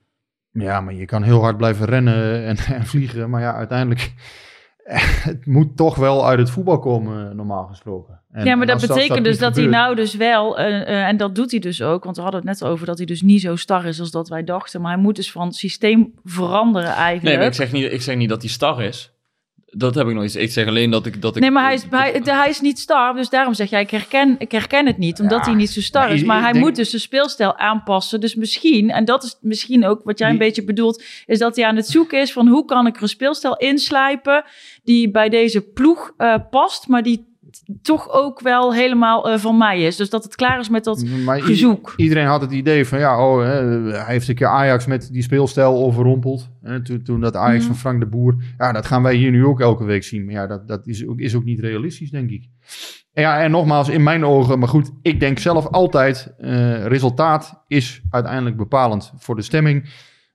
Speaker 2: Ja, maar je kan heel hard blijven rennen en, en vliegen. Maar ja, uiteindelijk, het moet toch wel uit het voetbal komen, normaal gesproken. En-
Speaker 1: ja, maar dat betekent dus dat hij nou dus wel, eh, eh, en dat doet hij dus ook, want we hadden het net over dat hij dus niet zo star is als dat wij dachten. Maar hij moet dus van systeem veranderen eigenlijk.
Speaker 4: Nee, maar ik zeg niet, ik zeg niet dat hij star is. Dat heb ik nooit eens. Ik zeg alleen dat ik... Dat ik
Speaker 1: Nee, maar hij is, hij, hij is niet star, dus daarom zeg jij, ik herken, ik herken het niet, omdat
Speaker 2: Ja,
Speaker 1: hij niet zo star
Speaker 2: maar
Speaker 1: is. Maar hij
Speaker 2: denk-
Speaker 1: moet dus zijn speelstijl aanpassen. Dus misschien, en dat is misschien ook wat jij een
Speaker 2: Die-
Speaker 1: beetje bedoelt, is dat hij aan het zoeken is van hoe kan ik er een speelstijl inslijpen die bij deze ploeg eh, past, maar die toch ook wel helemaal eh, van mij is. Dus dat het klaar is met dat
Speaker 2: Maar i-
Speaker 1: gezoek.
Speaker 2: Iedereen had het idee van, ja, oh, hè, hij heeft een keer Ajax met die speelstijl overrompeld. Hè, toen, toen dat Ajax
Speaker 1: Mhm.
Speaker 2: van Frank de Boer. Ja, dat gaan wij hier nu ook elke week zien. Maar ja, dat, dat is, ook, is ook niet realistisch, denk ik. En ja, en nogmaals, in mijn ogen, maar goed, ik denk zelf altijd, eh, resultaat is uiteindelijk bepalend voor de stemming.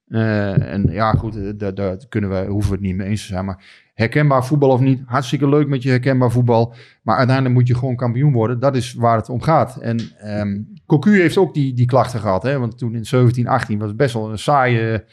Speaker 2: Eh, en ja, goed, daar, daar kunnen we, hoeven we het niet mee eens te zijn. Maar herkenbaar voetbal of niet, hartstikke leuk met je herkenbaar voetbal. Maar uiteindelijk moet je gewoon kampioen worden. Dat is waar het om gaat. En ehm Cocu heeft ook die, die klachten gehad. Hè? Want toen in 17, 18 was het best wel een saaie,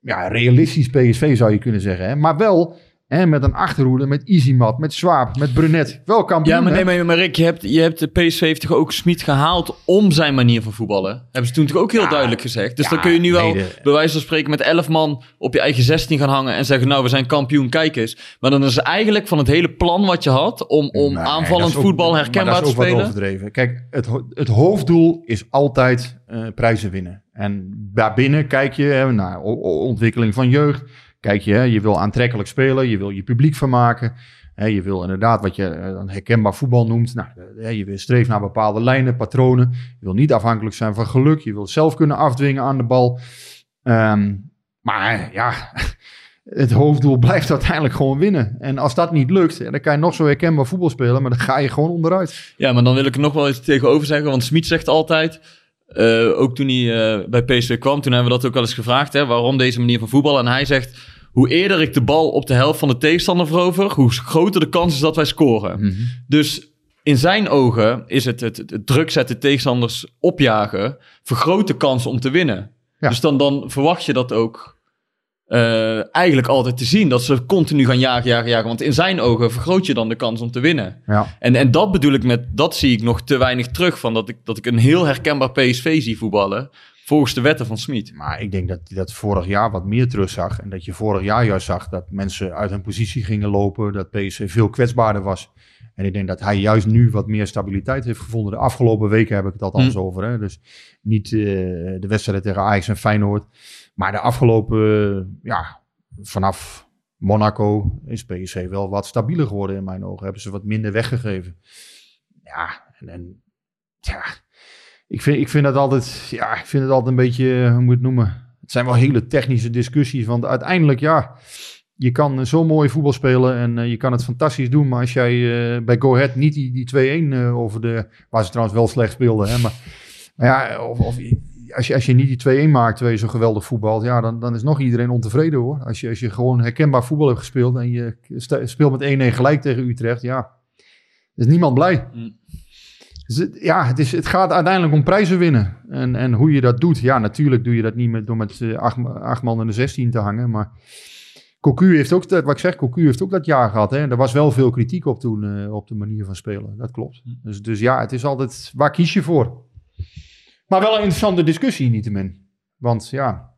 Speaker 2: ja, realistisch PSV zou je kunnen zeggen. Hè? Maar wel hè, met een achterhoede, met Easymat, met Swaap, met Brunet. Wel kampioen.
Speaker 4: Ja, maar nee, maar, maar Rick, je hebt, je hebt de PSV heeft toch ook Smit gehaald om zijn manier van voetballen? Hebben ze toen toch ook heel
Speaker 2: Ja,
Speaker 4: duidelijk gezegd. Dus
Speaker 2: ja,
Speaker 4: dan kun je nu wel
Speaker 2: nee, de-
Speaker 4: bij wijze van spreken met 11 man op je eigen 16 gaan hangen en zeggen, nou, we zijn kampioen, kijk eens. Maar dan is eigenlijk van het hele plan wat je had om, om
Speaker 2: Nee,
Speaker 4: aanvallend
Speaker 2: ook-
Speaker 4: voetbal herkenbaar te spelen.
Speaker 2: overdreven. Kijk, het, het hoofddoel is altijd eh, prijzen winnen. En daarbinnen kijk je hè, naar ontwikkeling van jeugd. Kijk je, je wil aantrekkelijk spelen, je wil je publiek vermaken. Hè, je wil inderdaad wat je eh, dan herkenbaar voetbal noemt. Nou, eh, je wil streven naar bepaalde lijnen, patronen. Je wil niet afhankelijk zijn van geluk. Je wil zelf kunnen afdwingen aan de bal. Ehm, maar ja, het hoofddoel blijft uiteindelijk gewoon winnen. En als dat niet lukt, dan kan je nog zo herkenbaar voetbal spelen, maar dan ga je gewoon onderuit.
Speaker 4: Ja, maar dan wil ik er nog wel iets tegenover zeggen, want Smit zegt altijd, eh, ook toen hij eh, bij PSV kwam, toen hebben we dat ook wel eens gevraagd. Hè, waarom deze manier van voetbal? En hij zegt, hoe eerder ik de bal op de helft van de tegenstander verover, hoe groter de kans is dat wij scoren.
Speaker 2: Mhm.
Speaker 4: Dus in zijn ogen is het, het, het druk zetten, tegenstanders opjagen, vergroot de kans om te winnen.
Speaker 2: Ja.
Speaker 4: Dus dan, dan verwacht je dat ook eh, eigenlijk altijd te zien. Dat ze continu gaan jagen, jagen, jagen. Want in zijn ogen vergroot je dan de kans om te winnen.
Speaker 2: Ja.
Speaker 4: En, en dat bedoel ik met, dat zie ik nog te weinig terug van. Dat ik, dat ik een heel herkenbaar PSV zie voetballen. Volgens de wetten van Smit.
Speaker 2: Maar ik denk dat hij dat vorig jaar wat meer terugzag. En dat je vorig jaar juist zag dat mensen uit hun positie gingen lopen. Dat PSV veel kwetsbaarder was. En ik denk dat hij juist nu wat meer stabiliteit heeft gevonden. De afgelopen weken heb ik het althans
Speaker 4: Mm.
Speaker 2: over. Hè? Dus niet eh, de wedstrijden tegen Ajax en Feyenoord. Maar de afgelopen, ja, vanaf Monaco is PSV wel wat stabieler geworden in mijn ogen. Hebben ze wat minder weggegeven. Ja, en, en ja, ik vind, ik vind het altijd, ja, ik vind het altijd een beetje, eh, hoe moet het noemen? Het zijn wel hele technische discussies, want uiteindelijk, ja, je kan eh, zo mooi voetbal spelen en eh, je kan het fantastisch doen, maar als jij bij Go Ahead niet die, die 2-1 eh, over de, waar ze trouwens wel slecht speelden, hè, maar, maar ja, of, of als je, als je niet die 2-1 maakt terwijl je zo geweldig voetbalt, ja, dan, dan is nog iedereen ontevreden hoor. Als je, als je gewoon herkenbaar voetbal hebt gespeeld en je speelt met 1-1 gelijk tegen Utrecht, ja, is niemand blij.
Speaker 4: Mm.
Speaker 2: Dus ja, het, is, het gaat uiteindelijk om prijzen winnen. En, en hoe je dat doet, ja, natuurlijk doe je dat niet met, door met eh, acht, acht man in de 16 te hangen. Maar Cocu heeft ook, dat, wat ik zeg, Cocu heeft ook dat jaar gehad. Hè? Er was wel veel kritiek op toen, eh, op de manier van spelen. Dat klopt. Dus, dus ja, het is altijd, waar kies je voor? Maar wel een interessante discussie, niettemin. Want ja,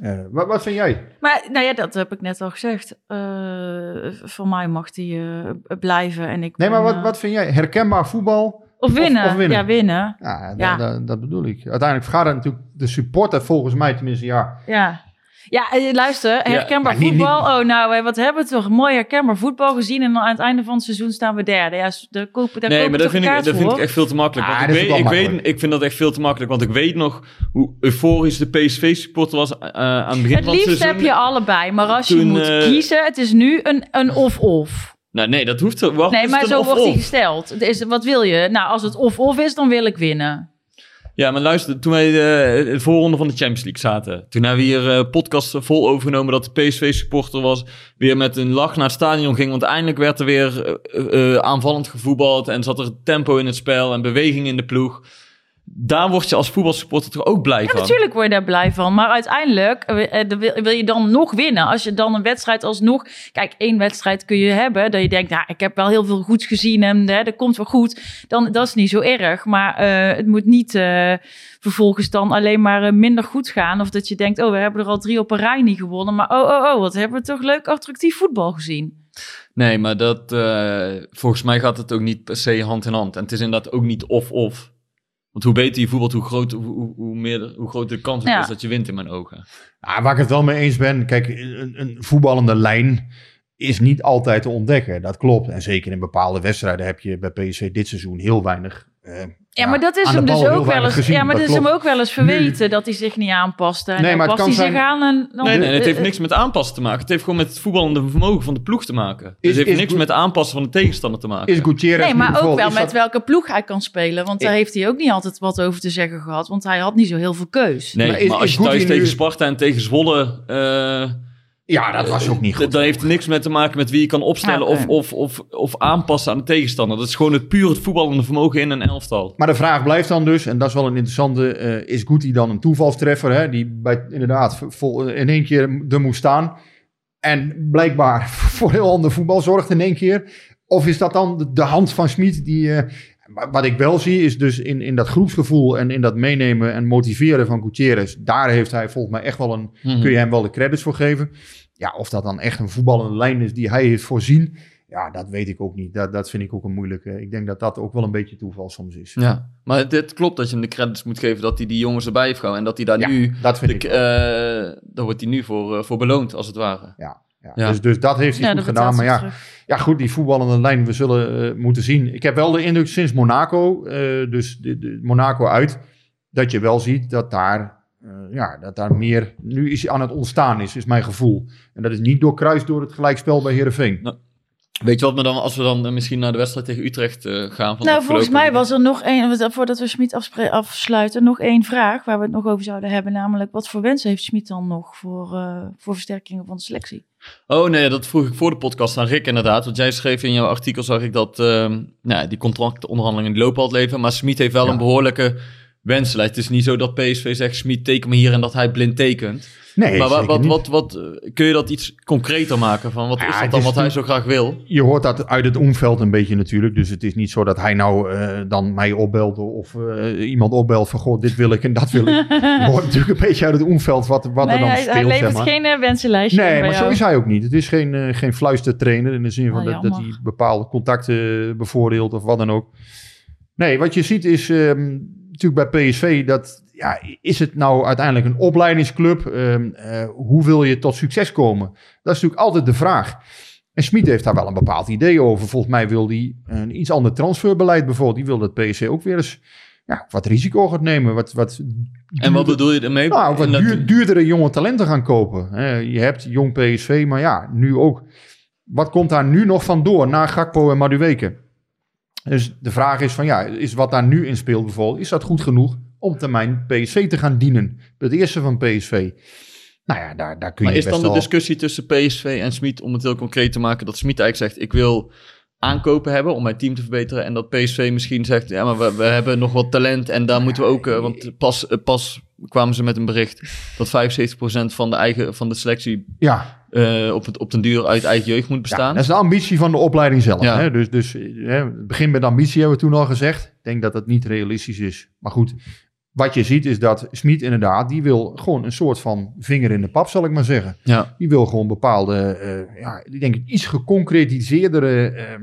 Speaker 2: eh, wat, wat vind jij?
Speaker 1: Maar nou ja, dat heb ik net al gezegd. Eh, voor mij mag die eh, blijven. En ik
Speaker 2: Nee, maar wat, wat vind jij? Herkenbaar voetbal?
Speaker 1: Of winnen.
Speaker 2: of winnen?
Speaker 1: Ja, winnen.
Speaker 2: Ja,
Speaker 1: Ja.
Speaker 2: Dat, dat, dat bedoel ik. Uiteindelijk gaat het natuurlijk de supporter volgens mij tenminste, ja,
Speaker 1: Ja. Ja, eh, luister, herkenbaar
Speaker 2: Ja, niet-
Speaker 1: voetbal. Oh, nou, eh, wat hebben we toch mooi herkenbaar voetbal gezien. En dan aan het einde van het seizoen staan we derde. Ja, daar kopen, daar
Speaker 4: Nee,
Speaker 1: kopen
Speaker 4: maar dat vind, ik, dat vind ik echt veel te makkelijk.
Speaker 2: Ah,
Speaker 4: ik, weet, ik, weet, ik vind dat echt veel te makkelijk. Want ik weet nog hoe euforisch de PSV-supporter was eh, aan het begin
Speaker 1: Het
Speaker 4: van het
Speaker 1: liefst
Speaker 4: seizoen.
Speaker 1: heb je allebei. Maar als je moet kiezen, het is nu een een of-of.
Speaker 4: Nou, nee, dat hoeft. Wacht,
Speaker 1: Nee, maar zo wordt die
Speaker 4: of-of?
Speaker 1: gesteld. Het is, wat wil je? Nou, als het of-of is, dan wil ik winnen.
Speaker 4: Ja, maar luister, toen wij eh, de voorronde van de Champions League zaten, toen hebben we hier eh podcast vol overgenomen dat de PSV-supporter was, weer met een lach naar het stadion ging, want eindelijk werd er weer eh, eh, aanvallend gevoetbald en zat er tempo in het spel en beweging in de ploeg. Daar word je als voetbalsupporter toch ook blij
Speaker 1: Ja,
Speaker 4: van?
Speaker 1: natuurlijk word je daar blij van. Maar uiteindelijk eh, eh, wil, je dan nog winnen. Als je dan een wedstrijd alsnog... Kijk, één wedstrijd kun je hebben. Dat je denkt, nou, ik heb wel heel veel goeds gezien en hè, dat komt wel goed. Dan, dat is niet zo erg. Maar eh, het moet niet eh, vervolgens dan alleen maar minder goed gaan. Of dat je denkt, oh, we hebben er al drie op een rij niet gewonnen. Maar oh, oh, oh, wat hebben we toch leuk attractief voetbal gezien.
Speaker 4: Nee, maar dat, eh, volgens mij gaat het ook niet per se hand in hand. En het is inderdaad ook niet of-of. Want hoe beter je voetbalt, hoe, groot, hoe, hoe, hoe meer, hoe groter de kans
Speaker 1: Ja.
Speaker 4: is dat je wint in mijn ogen.
Speaker 2: Ja, waar ik het wel mee eens ben, kijk, een, een voetballende lijn is niet altijd te ontdekken. Dat klopt. En zeker in bepaalde wedstrijden heb je bij PSV dit seizoen heel weinig. eh,
Speaker 1: Ja, maar dat is hem dus ook wel eens.
Speaker 2: gezien,
Speaker 1: ja, maar
Speaker 2: dat
Speaker 1: dat is hem ook wel eens verweten dat hij zich niet aanpaste. En
Speaker 2: Nee, maar
Speaker 1: past hij zich aan en dan,
Speaker 4: Nee, nee, het heeft
Speaker 1: eh,
Speaker 4: niks met aanpassen te maken. Het heeft gewoon met het voetballende vermogen van de ploeg te maken. Dus
Speaker 2: Is-
Speaker 4: het heeft
Speaker 2: is
Speaker 4: niks met aanpassen van de tegenstander te maken.
Speaker 2: Is Gutierrez
Speaker 1: Nee, maar ook wel met
Speaker 2: dat-
Speaker 1: welke ploeg hij kan spelen. Want daar
Speaker 2: Ik-
Speaker 1: heeft hij ook niet altijd wat over te zeggen gehad. Want hij had niet zo heel veel keus.
Speaker 4: nee,
Speaker 2: maar
Speaker 4: maar,
Speaker 2: is-
Speaker 4: als je thuis
Speaker 2: nu-
Speaker 4: tegen Sparta en tegen Zwolle... eh,
Speaker 2: Ja, dat was ook niet goed.
Speaker 4: Dat heeft niks met te maken met wie je kan opstellen
Speaker 1: Ja, oké.
Speaker 4: of, of, of, of aanpassen aan de tegenstander. Dat is gewoon het puur het voetballende vermogen in een elftal.
Speaker 2: Maar de vraag blijft dan dus, en dat is wel een interessante, eh, is Guti dan een toevalstreffer, hè, die bij, inderdaad vol, in één keer er moest staan en blijkbaar voor heel ander voetbal zorgt in één keer? Of is dat dan de, de hand van Smit die... eh, wa- wat ik wel zie is dus in, in dat groepsgevoel en in dat meenemen en motiveren van Gutierrez, daar heeft hij volgens mij echt wel een,
Speaker 4: Mhm.
Speaker 2: kun je hem wel de credits voor geven. Ja, of dat dan echt een voetballende lijn is die hij heeft voorzien, ja, dat weet ik ook niet. Dat, dat vind ik ook een moeilijke. Ik denk dat dat ook wel een beetje toeval soms is.
Speaker 4: Ja, maar dit klopt dat je hem de credits moet geven dat hij die jongens erbij heeft gehouden. En dat hij daar
Speaker 2: Ja,
Speaker 4: nu...
Speaker 2: dat vind
Speaker 4: De,
Speaker 2: ik.
Speaker 4: eh, daar wordt hij nu voor, eh, voor beloond, als het ware.
Speaker 2: Ja, ja.
Speaker 4: Ja.
Speaker 2: Dus, dus dat heeft hij
Speaker 1: Ja,
Speaker 2: goed gedaan. Maar ja,
Speaker 1: terug.
Speaker 2: ja, goed, die voetballende lijn, we zullen eh, moeten zien. Ik heb wel de indruk sinds Monaco, eh, dus de, de Monaco uit, dat je wel ziet dat daar, eh, ja, dat daar meer nu is aan het ontstaan is, is mijn gevoel. En dat is niet doorkruist door het gelijkspel bij Heerenveen.
Speaker 4: Weet je wat me dan, als we dan misschien naar de wedstrijd tegen Utrecht gaan? Van
Speaker 1: Nou, volgens mij was er nog één, voordat we Smit afsluiten, nog één vraag waar we het nog over zouden hebben. Namelijk, wat voor wensen heeft Smit dan nog voor, eh, voor versterkingen van de selectie?
Speaker 4: Oh nee, dat vroeg ik voor de podcast aan Rick inderdaad. Want jij schreef in jouw artikel, zag ik dat ehm, nou, die contractonderhandelingen lopen al het leven. Maar Smit heeft wel
Speaker 2: Ja.
Speaker 4: een behoorlijke wensenlijst. Het is niet zo dat PSV zegt, Smit teken me hier en dat hij blind tekent.
Speaker 2: Nee,
Speaker 4: maar wat,
Speaker 2: zeker
Speaker 4: wat, wat, wat, eh, kun je dat iets concreter maken? Van wat
Speaker 2: Ja,
Speaker 4: is dat dan
Speaker 2: is
Speaker 4: wat hij zo graag wil?
Speaker 2: Je hoort dat uit het omveld een beetje natuurlijk. Dus het is niet zo dat hij nou eh, dan mij opbelt of eh, iemand opbelt van... Goh, dit wil ik en dat wil ik. Je hoort natuurlijk een beetje uit het omveld wat, wat
Speaker 1: nee,
Speaker 2: er dan
Speaker 1: hij,
Speaker 2: speelt,
Speaker 1: hij levert
Speaker 2: zeg maar.
Speaker 1: geen eh, wensenlijstje
Speaker 2: Nee,
Speaker 1: bij
Speaker 2: maar zo is hij ook niet. Het is geen, geen fluistertrainer in de zin van
Speaker 1: Oh,
Speaker 2: dat, dat hij bepaalde contacten bevoordeelt of wat dan ook. Nee, wat je ziet is ehm, natuurlijk bij PSV dat ja, is het nou uiteindelijk een opleidingsclub? Ehm, eh, hoe wil je tot succes komen? Dat is natuurlijk altijd de vraag. En Smit heeft daar wel een bepaald idee over. Volgens mij wil hij een iets ander transferbeleid bijvoorbeeld. Die wil dat PSV ook weer eens ja, wat risico gaat nemen. Wat, wat
Speaker 4: En wat bedoel je ermee?
Speaker 2: nou, wat duur- duurdere jonge talenten gaan kopen. Je hebt jong PSV, maar ja, nu ook. Wat komt daar nu nog van door na Gakpo en Madueke? Dus de vraag is van ja, is wat daar nu in speelt bijvoorbeeld, is dat goed genoeg om termijn PSV te gaan dienen? Het eerste van PSV. Nou ja, daar, daar kun
Speaker 4: Maar
Speaker 2: je
Speaker 4: is
Speaker 2: best
Speaker 4: dan de discussie tussen PSV en Smit, om het heel concreet te maken, dat Smit eigenlijk zegt, ik wil aankopen hebben om mijn team te verbeteren. En dat PSV misschien zegt, ja, maar we, we hebben nog wat talent en daar moeten we ook... eh, want pas, eh, pas kwamen ze met een bericht dat 75% van de, eigen, van de selectie
Speaker 2: Ja,
Speaker 4: eh, op, het, op den duur uit eigen jeugd moet
Speaker 2: ja,
Speaker 4: bestaan.
Speaker 2: dat is de ambitie van de opleiding zelf.
Speaker 4: Ja.
Speaker 2: Hè? Dus, dus eh, hè, het begin met ambitie hebben we toen al gezegd. Ik denk dat dat niet realistisch is. Maar goed, wat je ziet is dat Smit inderdaad, die wil gewoon een soort van vinger in de pap, zal ik maar zeggen.
Speaker 4: ja.
Speaker 2: Die wil gewoon bepaalde, eh, ja, ik denk iets geconcretiseerdere eh,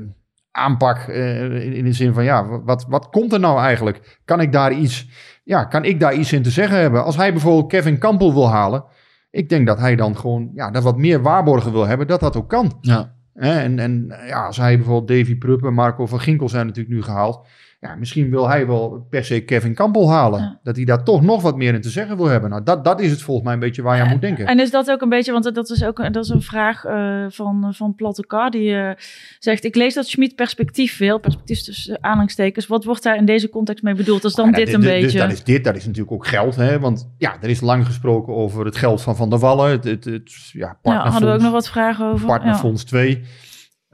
Speaker 2: aanpak. eh, in, in de zin van, ja, wat, wat komt er nou eigenlijk? Kan ik daar iets, ja, kan ik daar iets in te zeggen hebben? Als hij bijvoorbeeld Kevin Campbell wil halen, ik denk dat hij dan gewoon, ja, dat wat meer waarborgen wil hebben, dat dat ook kan.
Speaker 4: ja.
Speaker 2: En, en ja, als hij bijvoorbeeld Davy Pruppen, Marco van Ginkel zijn natuurlijk nu gehaald. Ja, misschien wil hij wel per se Kevin Campbell halen.
Speaker 1: Ja.
Speaker 2: Dat hij daar toch nog wat meer in te zeggen wil hebben. Nou, dat, dat is het volgens mij een beetje waar je aan moet denken.
Speaker 1: En is dat ook een beetje, want dat is ook dat is een vraag eh, van, van Platte die eh, zegt: Ik lees dat Schmid perspectief wil, perspectief tussen aanhalingstekens. Wat wordt daar in deze context mee bedoeld? Dat is dan
Speaker 2: Ja,
Speaker 1: dit
Speaker 2: dat-
Speaker 1: een
Speaker 2: dus
Speaker 1: beetje.
Speaker 2: dat is dit, dat is natuurlijk ook geld. Hè? Want ja, er is lang gesproken over het geld van Van der Wallen. Het, het, het ja,
Speaker 1: ja,
Speaker 2: partnerfonds,
Speaker 1: hadden we ook nog wat vragen over. Ja.
Speaker 2: partnerfonds 2.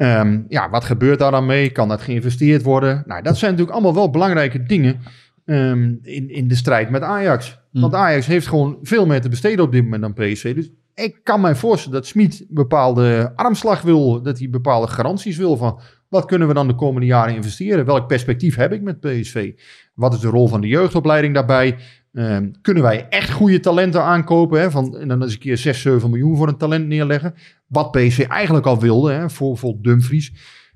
Speaker 2: Ehm, ja, wat gebeurt daar dan mee? Kan dat geïnvesteerd worden? Nou, dat zijn natuurlijk allemaal wel belangrijke dingen ehm, in, in de strijd met Ajax.
Speaker 4: Hm.
Speaker 2: Want Ajax heeft gewoon veel meer te besteden op dit moment dan PSV. Dus ik kan mij voorstellen dat Smit bepaalde armslag wil. Dat hij bepaalde garanties wil van... Wat kunnen we dan de komende jaren investeren? Welk perspectief heb ik met PSV? Wat is de rol van de jeugdopleiding daarbij? Ehm, kunnen wij echt goede talenten aankopen? Hè? Van, en dan eens een keer 6, 7 miljoen voor een talent neerleggen. Wat PSV eigenlijk al wilde, hè? voor, voor Dumfries.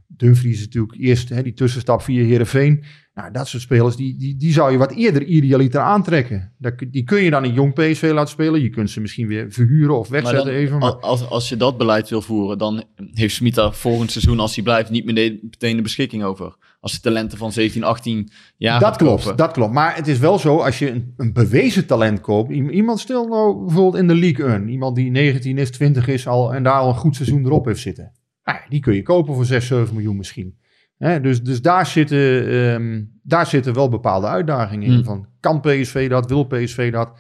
Speaker 2: Dumfries is natuurlijk eerst hè, die tussenstap via Heerenveen. Nou, dat soort spelers, die, die, die zou je wat eerder idealiter aantrekken. Die kun je dan in jong PSV laten spelen. Je kunt ze misschien weer verhuren of
Speaker 4: Maar
Speaker 2: wegzetten
Speaker 4: dan,
Speaker 2: even. Maar,
Speaker 4: al- als, als je dat beleid wil voeren, dan heeft Smit daar volgend seizoen, als hij blijft, niet meteen de beschikking over. Als de talenten van 17, 18 jaar
Speaker 2: dat klopt,
Speaker 4: kopen.
Speaker 2: dat klopt. Maar het is wel zo, als je een, een bewezen talent koopt. Iemand stel nou bijvoorbeeld in de League 1. Iemand die 19 is, 20 is al en daar al een goed seizoen erop heeft zitten. Nou, die kun je kopen voor 6, 7 miljoen misschien. Dus dus daar, zitten, ehm, daar zitten wel bepaalde uitdagingen in.
Speaker 4: Hmm.
Speaker 2: Van, kan PSV dat? Wil PSV dat?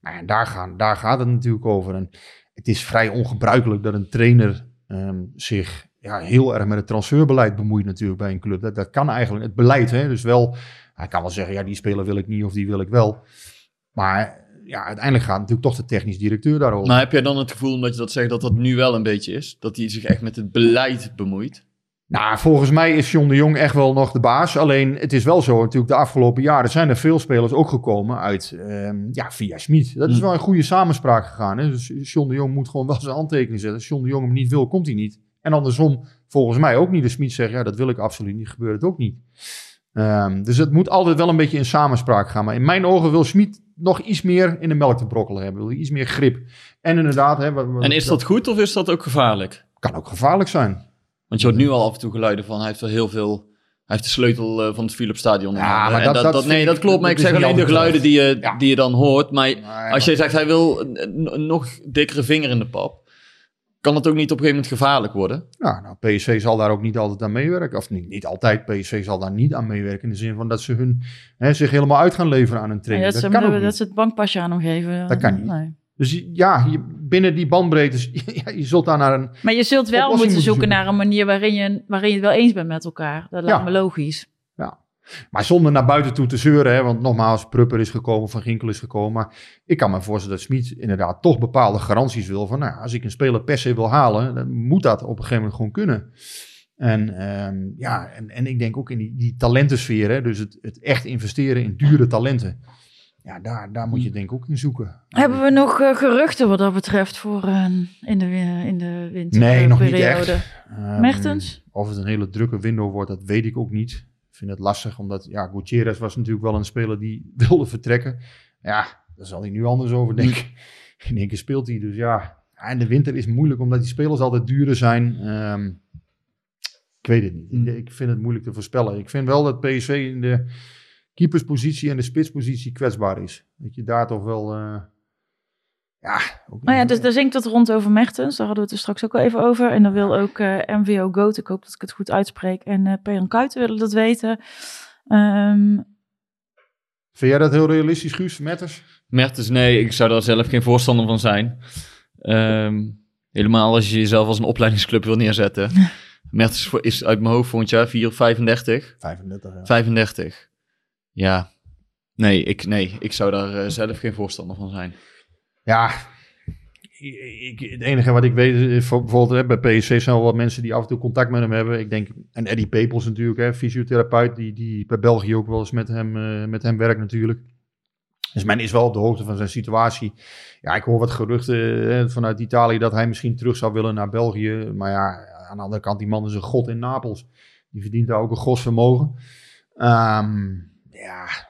Speaker 2: Nou, en daar, gaan, daar gaat het natuurlijk over. En het is vrij ongebruikelijk dat een trainer ehm, zich ja, heel erg met het transferbeleid bemoeit natuurlijk bij een club. Dat, dat kan eigenlijk, het beleid, hè, dus wel... Hij kan wel zeggen, ja, die speler wil ik niet of die wil ik wel. Maar ja, uiteindelijk gaat natuurlijk toch de technisch directeur daarover.
Speaker 4: Maar heb jij dan het gevoel, omdat je dat zegt, dat dat nu wel een beetje is? Dat hij zich echt met het beleid bemoeit?
Speaker 2: Nou, volgens mij is John de Jong echt wel nog de baas. Alleen het is wel zo, natuurlijk de afgelopen jaren zijn er veel spelers ook gekomen uit, ehm, ja, via Smit. Dat is
Speaker 4: Hmm.
Speaker 2: wel een goede samenspraak gegaan. Hè? Dus John de Jong moet gewoon wel zijn handtekening zetten. Als John de Jong hem niet wil, komt hij niet. En andersom, volgens mij ook niet. De Smit zegt, ja, dat wil ik absoluut niet, gebeurt het ook niet. Ehm, dus het moet altijd wel een beetje in samenspraak gaan. Maar in mijn ogen wil Smit nog iets meer in de melk te brokkelen hebben. Wil iets meer grip. En inderdaad... Hè, wat- wat-
Speaker 4: En is dat goed of is dat ook gevaarlijk?
Speaker 2: kan ook gevaarlijk zijn.
Speaker 4: Want je hoort nu al af en toe geluiden van, hij heeft wel heel veel... Hij heeft de sleutel eh, van het Philips Stadion.
Speaker 2: Ja, maar dat- dat
Speaker 4: nee, dat klopt. Maar ik zeg alleen de geluiden die je,
Speaker 2: Ja.
Speaker 4: die je dan hoort. Maar
Speaker 2: Maar-
Speaker 4: als jij zegt, hij wil een nog dikkere vinger in de pap. Kan het ook niet op een gegeven moment gevaarlijk worden?
Speaker 2: Ja, nou, PSV zal daar ook niet altijd aan meewerken. Of niet, niet altijd, PSV zal daar niet aan meewerken. In de zin van dat ze hun, hè, zich helemaal uit gaan leveren aan een
Speaker 1: Ja,
Speaker 2: training.
Speaker 1: dat,
Speaker 2: dat,
Speaker 1: ze,
Speaker 2: kan ook
Speaker 1: dat
Speaker 2: niet.
Speaker 1: ze het bankpasje aan hem geven.
Speaker 2: Dat kan niet.
Speaker 1: Nee.
Speaker 2: Dus ja, je, binnen die bandbreedtes, ja, je zult daar naar een...
Speaker 1: Maar je zult wel moeten zoeken
Speaker 2: zoeken.
Speaker 1: naar een manier waarin je, waarin je het wel eens bent met elkaar. Dat lijkt
Speaker 2: Ja.
Speaker 1: me logisch.
Speaker 2: Maar zonder naar buiten toe te zeuren, hè, want nogmaals, Prupper is gekomen, Van Ginkel is gekomen. Maar ik kan me voorstellen dat Smit inderdaad toch bepaalde garanties wil. Van nou, als ik een speler per se wil halen, dan moet dat op een gegeven moment gewoon kunnen. En ehm, ja, en, en ik denk ook in die, die talentensfeer, hè, dus het, het echt investeren in dure talenten. Ja, daar, daar moet je denk ik ook in zoeken.
Speaker 1: Hebben we nog eh, geruchten wat dat betreft voor eh, in, de, wi- in de winterperiode?
Speaker 2: Nee, nog niet echt. Ehm,
Speaker 1: Mertens?
Speaker 2: Of het een hele drukke window wordt, dat weet ik ook niet. Vind het lastig, omdat ja, Gutierrez was natuurlijk wel een speler die wilde vertrekken. Ja, daar zal hij nu anders over denken. In één keer speelt hij, dus ja. En de winter is moeilijk, omdat die spelers altijd duurder zijn. Ehm, ik weet het niet.
Speaker 4: Mm.
Speaker 2: Ik, ik vind het moeilijk te voorspellen. Ik vind wel dat PSV in de keeperspositie en de spitspositie kwetsbaar is. Dat je daar toch wel... eh, ja, ook
Speaker 1: Nou ja, dus daar zingt het rond over Mertens. Daar hadden we het er straks ook al even over. En dan wil ook eh, MVO Goat, ik hoop dat ik het goed uitspreek. En eh Peron Kuiten willen dat weten. Ehm,
Speaker 2: Vind jij dat heel realistisch, Guus? Metters?
Speaker 4: Mertens, nee, ik zou daar zelf geen voorstander van zijn. Ehm, helemaal als je jezelf als een opleidingsclub wil neerzetten. Mertens is uit mijn hoofd volgend jaar 4, 35.
Speaker 2: 35, ja.
Speaker 4: 35. Ja, nee, ik, nee, ik zou daar eh, zelf geen voorstander van zijn.
Speaker 2: Ja, ik, het enige wat ik weet is voor- bijvoorbeeld hè, bij PSV zijn wel wat mensen die af en toe contact met hem hebben. Ik denk, en Eddie Pepels natuurlijk, hè, fysiotherapeut, die, die bij België ook wel eens met hem, eh, met hem werkt natuurlijk. Dus men is wel op de hoogte van zijn situatie. Ja, ik hoor wat geruchten hè, vanuit Italië dat hij misschien terug zou willen naar België. Maar ja, aan de andere kant, die man is een god in Napels. Die verdient daar ook een godsvermogen. Ehm ja,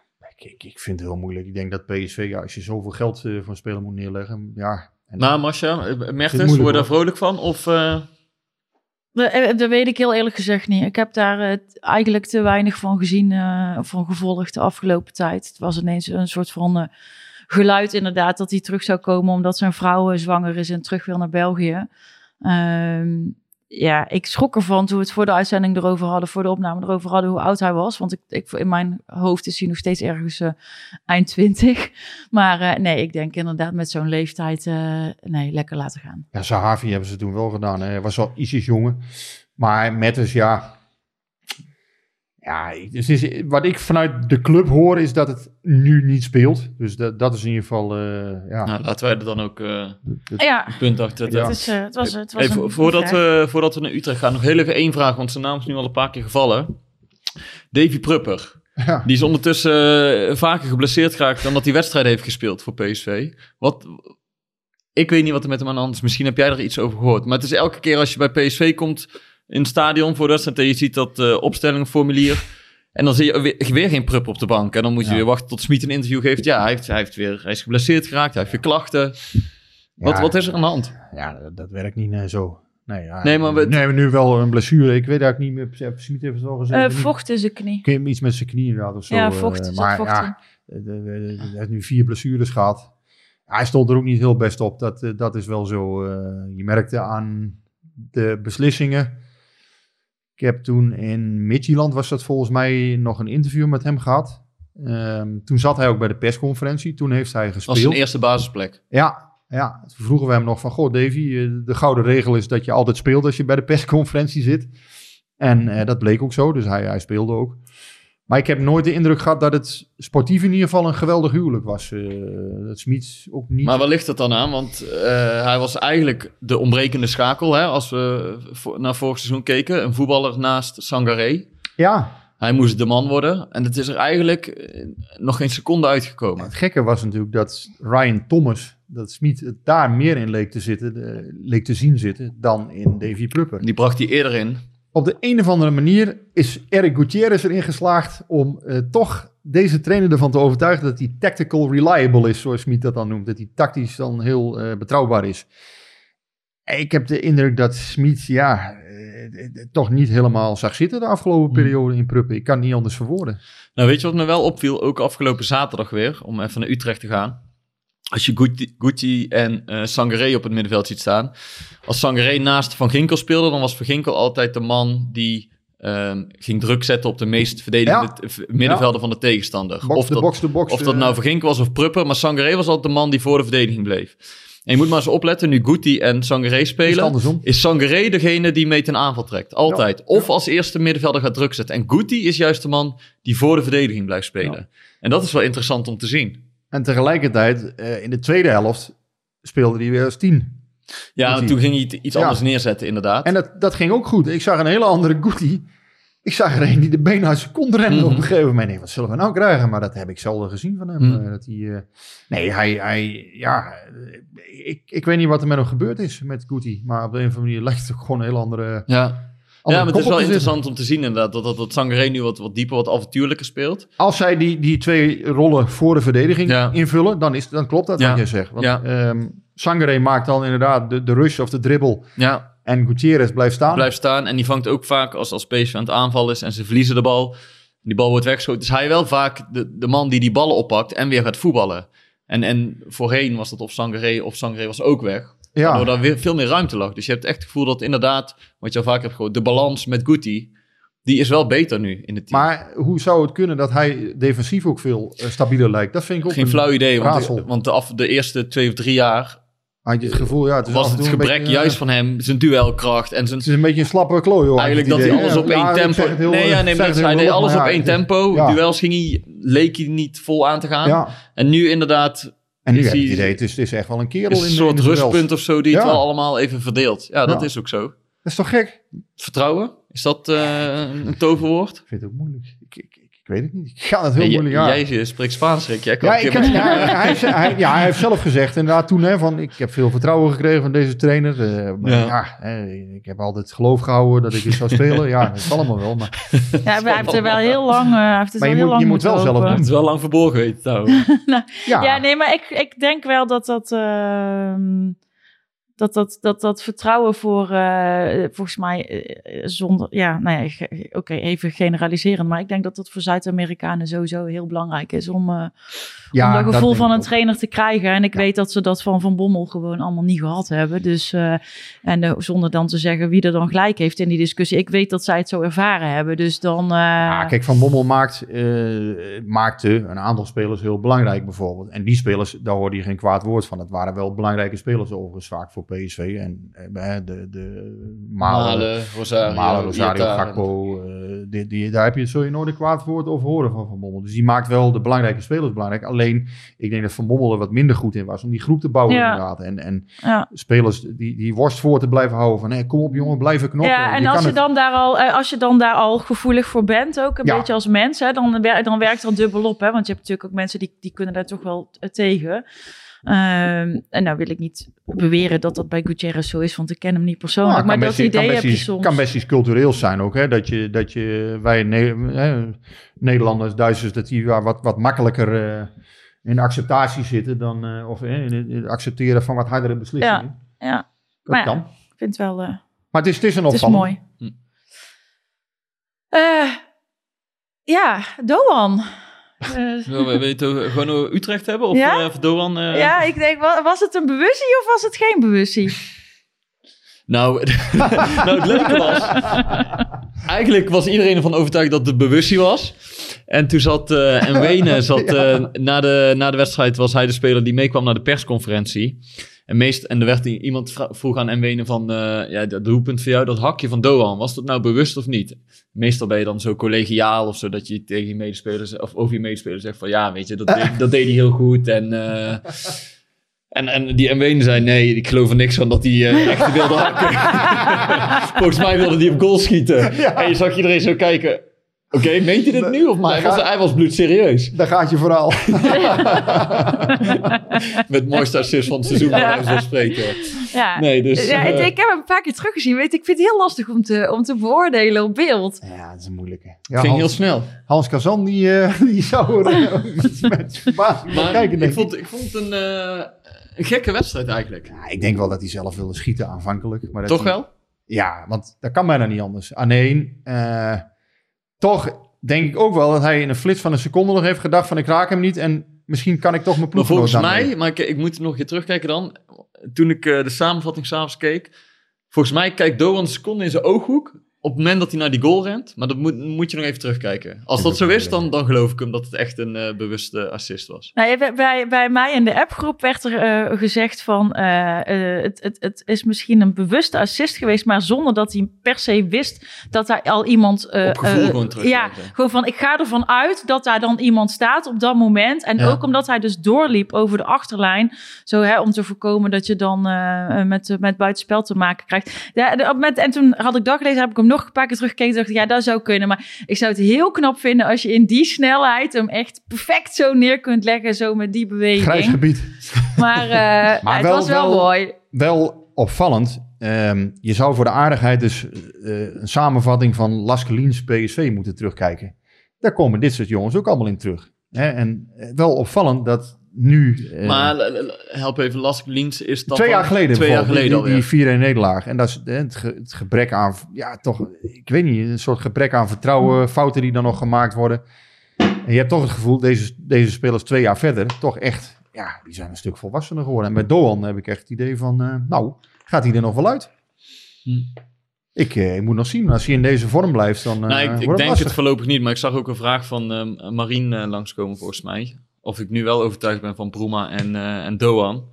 Speaker 2: ik, ik, vind het heel moeilijk. Ik denk dat PSV, ja, als je zoveel geld eh, voor een speler moet neerleggen, ja... en-
Speaker 4: Maar Masha, eh, Mertens, word je daar vrolijk van? Of, eh,
Speaker 1: dat, dat weet ik heel eerlijk gezegd niet. Ik heb daar eigenlijk te weinig van gezien eh, of van gevolgd de afgelopen tijd. Het was ineens een soort van eh, geluid inderdaad dat hij terug zou komen omdat zijn vrouw zwanger is en terug wil naar België. Ehm, ja, ik schrok ervan toen we het voor de uitzending erover hadden, voor de opname erover hadden, hoe oud hij was. Want ik, ik, in mijn hoofd is hij nog steeds ergens eh, eind twintig. Maar eh, nee, ik denk inderdaad met zo'n leeftijd, eh, nee, lekker laten gaan.
Speaker 2: Ja, Sahavi hebben ze toen wel gedaan. Hij was wel ietsjes jonger. Maar Metters, ja... Ja, dus is, wat ik vanuit de club hoor, is dat het nu niet speelt. Dus dat, dat is in ieder geval... eh, ja,
Speaker 4: nou, laten wij er dan ook eh,
Speaker 2: het-
Speaker 1: Ja,
Speaker 4: een punt achter
Speaker 2: Ja.
Speaker 1: het, is, eh, het was, het was
Speaker 4: Even,
Speaker 1: een
Speaker 4: voordat, we, voordat we naar Utrecht gaan, nog heel even één vraag, want zijn naam is nu al een paar keer gevallen. Davy Prupper.
Speaker 2: ja.
Speaker 4: Die is ondertussen vaker geblesseerd geraakt dan dat hij wedstrijden heeft gespeeld voor PSV. Wat, ik weet niet wat er met hem aan de hand is. Misschien heb jij er iets over gehoord. Maar het is elke keer als je bij PSV komt in het stadion voor de wedstrijd... en je ziet dat eh opstellingformulier... en dan zie je weer, weer geen Prupper op de bank. En dan moet je
Speaker 2: Ja.
Speaker 4: weer wachten tot Smit een interview geeft. Ja, hij, heeft, hij, heeft weer, hij is geblesseerd geraakt, hij heeft weer klachten. Wat,
Speaker 2: Ja.
Speaker 4: wat is er aan de hand?
Speaker 2: Ja, dat, dat werkt niet eh, zo. Nee, ja,
Speaker 4: Nee, maar we-
Speaker 2: nee, nu wel een blessure. Ik weet eigenlijk niet meer. Smit heeft het wel gezegd.
Speaker 1: Eh, vocht in zijn knie.
Speaker 2: Iets met zijn knie inderdaad of zo.
Speaker 1: ja, vocht. zat
Speaker 2: maar
Speaker 1: vocht
Speaker 2: ja, hij heeft nu vier blessures gehad. Hij stond er ook niet heel best op. Dat, dat is wel zo. eh, je merkte aan de beslissingen. Ik heb toen in Midtjylland was dat volgens mij nog een interview met hem gehad. Ehm, toen zat hij ook bij de persconferentie. Toen heeft hij
Speaker 4: Als
Speaker 2: gespeeld.
Speaker 4: zijn eerste basisplek.
Speaker 2: Ja, ja, toen vroegen we hem nog van, goh Davy, eh, de gouden regel is dat je altijd speelt als je bij de persconferentie zit. En eh, dat bleek ook zo, dus hij, hij speelde ook. Maar ik heb nooit de indruk gehad dat het sportief in ieder geval een geweldig huwelijk was. Eh dat Smit ook niet...
Speaker 4: Maar waar ligt dat dan aan? Want eh, hij was eigenlijk de ontbrekende schakel, hè, als we naar vorig seizoen keken. Een voetballer naast Sangaré.
Speaker 2: Ja,
Speaker 4: Hij moest de man worden. En het is er eigenlijk eh, nog geen seconde uitgekomen.
Speaker 2: het gekke was natuurlijk dat Ryan Thomas, dat Smit het daar meer in leek te, zitten, leek te zien zitten dan in Davy Prupper.
Speaker 4: Die bracht hij eerder in.
Speaker 2: Op de een of andere manier is Eric Gutierrez erin geslaagd om eh, toch deze trainer ervan te overtuigen dat hij tactical reliable is, zoals Smit dat dan noemt. Dat hij tactisch dan heel eh, betrouwbaar is. Ik heb de indruk dat Smit, ja, eh, toch niet helemaal zag zitten de afgelopen periode in Pruppen. Ik kan het niet anders verwoorden.
Speaker 4: Nou, weet je wat me wel opviel? Ook afgelopen zaterdag weer, om even naar Utrecht te gaan. Als je Guti, Guti en eh Sangaré op het middenveld ziet staan. Als Sangaré naast Van Ginkel speelde, dan was Van Ginkel altijd de man die ehm, ging druk zetten op de meest verdedigende
Speaker 2: Ja.
Speaker 4: middenvelder van de tegenstander.
Speaker 2: Box
Speaker 4: of dat,
Speaker 2: box to box.
Speaker 4: of dat
Speaker 2: eh,
Speaker 4: nou Van Ginkel was of Prupper, maar Sangaré was altijd de man die voor de verdediging bleef. En je moet maar eens opletten, nu Guti en Sangaré
Speaker 2: is
Speaker 4: spelen,
Speaker 2: andersom.
Speaker 4: is Sangaré degene die mee ten aanval trekt. Altijd. Of als eerste middenvelder gaat druk zetten. En Guti is juist de man die voor de verdediging blijft spelen. En dat is wel interessant om te zien.
Speaker 2: En tegelijkertijd, eh, in de tweede helft, speelde hij weer als tien.
Speaker 4: Ja, toen ging hij iets
Speaker 2: Ja.
Speaker 4: anders neerzetten, inderdaad.
Speaker 2: En dat, dat ging ook goed. Ik zag een hele andere Guti. Ik zag er een die de benen uit zijn kont rende op
Speaker 4: Mhm.
Speaker 2: een gegeven moment. Nee, wat zullen we nou krijgen? Maar dat heb ik zelden gezien van hem.
Speaker 4: Mhm.
Speaker 2: eh, dat hij, eh, nee, hij, hij ja, ik, ik weet niet wat er met hem gebeurd is met Guti. Maar op de een of andere manier lijkt het ook gewoon een heel andere,
Speaker 4: ja. Ja, maar het is wel
Speaker 2: zitten.
Speaker 4: interessant om te zien inderdaad. Dat, dat, dat Sangaré nu wat, wat dieper, wat avontuurlijker speelt.
Speaker 2: Als zij die, die twee rollen voor de verdediging
Speaker 4: Ja.
Speaker 2: invullen, dan, is, dan klopt dat
Speaker 4: Ja.
Speaker 2: wat je zegt. Want
Speaker 4: Ja.
Speaker 2: ehm, maakt dan inderdaad de, de rush of de dribbel.
Speaker 4: Ja,
Speaker 2: En Gutierrez blijft staan.
Speaker 4: blijft staan. En die vangt ook vaak als, als PSV aan het aanvallen is en ze verliezen de bal. Die bal wordt weggeschoten. Dus hij wel vaak de, de man die die ballen oppakt en weer gaat voetballen. En, en voorheen was dat of Sangaré of Sangaré was ook weg.
Speaker 2: Ja.
Speaker 4: Waardoor daar weer veel meer ruimte lag. Dus je hebt echt het gevoel dat inderdaad, wat je al vaak hebt gehoord, de balans met Guti, die is wel beter nu in het team.
Speaker 2: Maar hoe zou het kunnen dat hij defensief ook veel eh, stabieler lijkt? Dat vind ik ook
Speaker 4: Geen
Speaker 2: een
Speaker 4: flauw idee, want,
Speaker 2: raadsel.
Speaker 4: want de, af, de eerste twee of drie jaar
Speaker 2: Had je het gevoel, ja, het
Speaker 4: was het gebrek
Speaker 2: beetje, eh,
Speaker 4: juist van hem, zijn duelkracht en zijn...
Speaker 2: Het is een beetje een slappe klooi, hoor.
Speaker 4: Eigenlijk dat hij alles op
Speaker 2: Ja,
Speaker 4: één tempo...
Speaker 2: heel,
Speaker 4: nee, ja, nee, maar hij deed alles op één tempo. Duels ging hij, leek hij niet vol aan te gaan. En nu inderdaad
Speaker 2: en nu
Speaker 4: Is
Speaker 2: heb ik het idee, het is, het is echt wel een kerel
Speaker 4: is
Speaker 2: in
Speaker 4: een soort
Speaker 2: in de duels.
Speaker 4: rustpunt of zo die het wel allemaal even verdeelt. Ja, dat
Speaker 2: Ja.
Speaker 4: is ook zo.
Speaker 2: Dat is toch gek?
Speaker 4: Vertrouwen, is dat eh, een toverwoord?
Speaker 2: Ik vind het ook moeilijk. Ik, ik, ik, weet het niet. Ik ga het heel
Speaker 4: Nee,
Speaker 2: moeilijk aan.
Speaker 4: jij spreekt Spaans, Rick. Jij kan
Speaker 2: Ja, ik, heb- hij, ja, hij heeft zelf gezegd inderdaad toen hè, van ik heb veel vertrouwen gekregen van deze trainer. Eh, maar
Speaker 4: Ja.
Speaker 2: ja, hè, ik heb altijd geloof gehouden dat ik dit zou spelen. Ja, dat is allemaal wel. Maar,
Speaker 1: Ja, maar hij heeft er wel heel lang, eh, heeft het
Speaker 2: Maar je
Speaker 1: heel
Speaker 2: moet-
Speaker 1: lang
Speaker 2: je moet wel zelf doen.
Speaker 4: Het is wel lang verborgen weten
Speaker 2: ja,
Speaker 1: Ja, nee, maar ik, ik denk wel dat dat, ehm, dat, dat, dat, dat vertrouwen voor, eh, volgens mij, eh, zonder, ja, nou ja, ge- oké, even generaliseren, maar ik denk dat dat voor Zuid-Amerikanen sowieso heel belangrijk is om, eh,
Speaker 2: ja,
Speaker 1: om dat gevoel van een trainer te krijgen. En ik
Speaker 2: Ja.
Speaker 1: weet dat ze dat van Van Bommel gewoon allemaal niet gehad hebben. Dus, eh, en eh, zonder dan te zeggen wie er dan gelijk heeft in die discussie. Ik weet dat zij het zo ervaren hebben, dus dan... eh,
Speaker 2: Ja, kijk, Van Bommel maakt, eh, maakte een aantal spelers heel belangrijk bijvoorbeeld. En die spelers, daar hoorde je geen kwaad woord van. Het waren wel belangrijke spelers overigens vaak voor PSV. En eh, de, de Malen,
Speaker 4: Malen, Rosario,
Speaker 2: Malen, Rosario. Gakpo. eh, die, die, daar heb je, zul je nooit een kwaad woord over horen van Van Bommel. Dus die maakt wel de belangrijke spelers belangrijk. Alleen, ik denk dat Van Bommel er wat minder goed in was om die groep te bouwen
Speaker 1: Ja.
Speaker 2: inderdaad. En, en
Speaker 1: ja.
Speaker 2: spelers die, die worst voor te blijven houden van, hé, kom op jongen, blijven knoppen.
Speaker 1: Ja, en
Speaker 2: Je
Speaker 1: als je,
Speaker 2: het-
Speaker 1: dan daar al, eh, als je dan daar al gevoelig voor bent, ook een
Speaker 2: Ja.
Speaker 1: beetje als mens, hè, dan, dan werkt dat dubbel op. Hè, want je hebt natuurlijk ook mensen die, die kunnen daar toch wel eh, tegen. Ehm, en nou wil ik niet beweren dat dat bij Gutierrez zo is, want ik ken hem niet persoonlijk.
Speaker 2: Nou,
Speaker 1: maar dat
Speaker 2: best-
Speaker 1: idee
Speaker 2: kan
Speaker 1: heb je soms.
Speaker 2: kan best iets cultureels zijn ook. Hè? Dat, je, dat je, wij Ne- Nederlanders, Duitsers, dat die wat, wat, makkelijker eh, in acceptatie zitten dan, eh, of in het- accepteren van wat hardere beslissingen.
Speaker 1: Ja,
Speaker 2: Dat
Speaker 1: maar ja,
Speaker 2: kan.
Speaker 1: ik vind het wel, eh,
Speaker 2: Maar het is, het is een
Speaker 1: het is mooi.
Speaker 4: Hm.
Speaker 1: Ja, Doan.
Speaker 4: Wil wil je het over- gewoon Utrecht hebben? Of
Speaker 1: Ja?
Speaker 4: eh, of Doan? eh?
Speaker 1: ja, ik denk, wa- was het een bewustie of was het geen bewustie?
Speaker 4: Nou, nou, het leuke was... Eigenlijk was iedereen ervan overtuigd dat het bewustie was. En toen zat... en Wenen zat... na, de, na de wedstrijd was hij de speler die meekwam naar de persconferentie. En, meest, en er werd iemand vroeg aan Wenen van... eh, ja, dat doelpunt voor jou, dat hakje van Doan. Was dat nou bewust of niet? Meestal ben je dan zo collegiaal of zo... dat je tegen je medespelers... of over je medespelers zegt van... ja, weet je, dat deed, dat deed hij heel goed. En... eh, en, en die Mwene zei, nee, ik geloof er niks van dat hij eh, echt wilde hakken. Volgens mij wilde hij op goal schieten. En je zag iedereen zo kijken. Oké, meent hij dit nu? Of maar hij was, hij was bloedserieus.
Speaker 2: Daar gaat je vooral.
Speaker 4: Met mooiste assist van het seizoen, van spreken.
Speaker 1: Ja.
Speaker 4: Nee, dus...
Speaker 1: ja,
Speaker 4: eh,
Speaker 1: ik, ik heb hem een paar keer teruggezien. Weet, je, ik vind het heel lastig om te, om te beoordelen op beeld.
Speaker 2: Ja, dat is een moeilijke. Ja,
Speaker 4: ging heel snel.
Speaker 2: Hans Kazan, die, eh, die zou er eh, met, verbazing kijken,
Speaker 4: ik, vond, ik vond het een, eh, een gekke wedstrijd eigenlijk.
Speaker 2: Ja, ik denk wel dat hij zelf wilde schieten aanvankelijk. Maar dat
Speaker 4: Toch
Speaker 2: hij-
Speaker 4: wel?
Speaker 2: Ja, want dat kan bijna niet anders. Alleen, eh, toch denk ik ook wel dat hij in een flits van een seconde nog heeft gedacht van ik raak hem niet. En misschien kan ik toch mijn ploeg
Speaker 4: volgens mij, maar ik, ik moet nog een keer terugkijken dan. Toen ik eh, de samenvatting s'avonds keek. Volgens mij kijkt Doan een seconde in zijn ooghoek. Op het moment dat hij naar die goal rent. Maar dat moet, moet je nog even terugkijken. Als dat zo is, dan, dan geloof ik hem dat het echt een eh, bewuste assist was.
Speaker 1: Nou, bij- bij, bij mij in de appgroep werd er eh, gezegd van eh, het, het, het is misschien een bewuste assist geweest, maar zonder dat hij per se wist dat daar al iemand.
Speaker 4: Op gevoel gewoon terugkijken.
Speaker 1: Ja, gewoon van ik ga ervan uit dat daar dan iemand staat op dat moment. En
Speaker 4: Ja.
Speaker 1: ook omdat hij dus doorliep over de achterlijn, zo hè, om te voorkomen dat je dan eh, met, met buitenspel te maken krijgt. Ja, de- en toen had ik dat gelezen, heb ik hem nog een paar keer teruggekeken. Dacht ik, ja, dat zou kunnen. Maar ik zou het heel knap vinden als je in die snelheid hem echt perfect zo neer kunt leggen, zo met die beweging.
Speaker 2: Grijs gebied.
Speaker 1: Maar, ja, het
Speaker 2: wel-
Speaker 1: was wel,
Speaker 2: wel-
Speaker 1: mooi.
Speaker 2: Wel opvallend. ehm, je zou voor de aardigheid dus eh, een samenvatting van Laskelins PSV moeten terugkijken. Daar komen dit soort jongens ook allemaal in terug. Hè? En eh, wel opvallend dat nu... eh,
Speaker 4: maar l- l- help even, Lask Liens is dan
Speaker 2: Twee jaar geleden.
Speaker 4: Twee jaar
Speaker 2: bijvoorbeeld,
Speaker 4: geleden
Speaker 2: die,
Speaker 4: alweer.
Speaker 2: die 4-1 nederlaag. En dat is eh, het, ge- het gebrek aan, ja toch, ik weet niet, een soort gebrek aan vertrouwen, fouten die dan nog gemaakt worden. En je hebt toch het gevoel, deze, deze spelers twee jaar verder, toch echt, ja, die zijn een stuk volwassener geworden. En met Doan heb ik echt het idee van, eh, nou, gaat hij er nog wel uit?
Speaker 4: Hm.
Speaker 2: Ik, eh, ik moet nog zien, als hij in deze vorm blijft, dan eh
Speaker 4: Nou, ik, ik denk
Speaker 2: lastig.
Speaker 4: het voorlopig niet, maar ik zag ook een vraag van ehm Marien eh, langskomen volgens mij. Of ik nu wel overtuigd ben van Bruma en, eh, en Doan.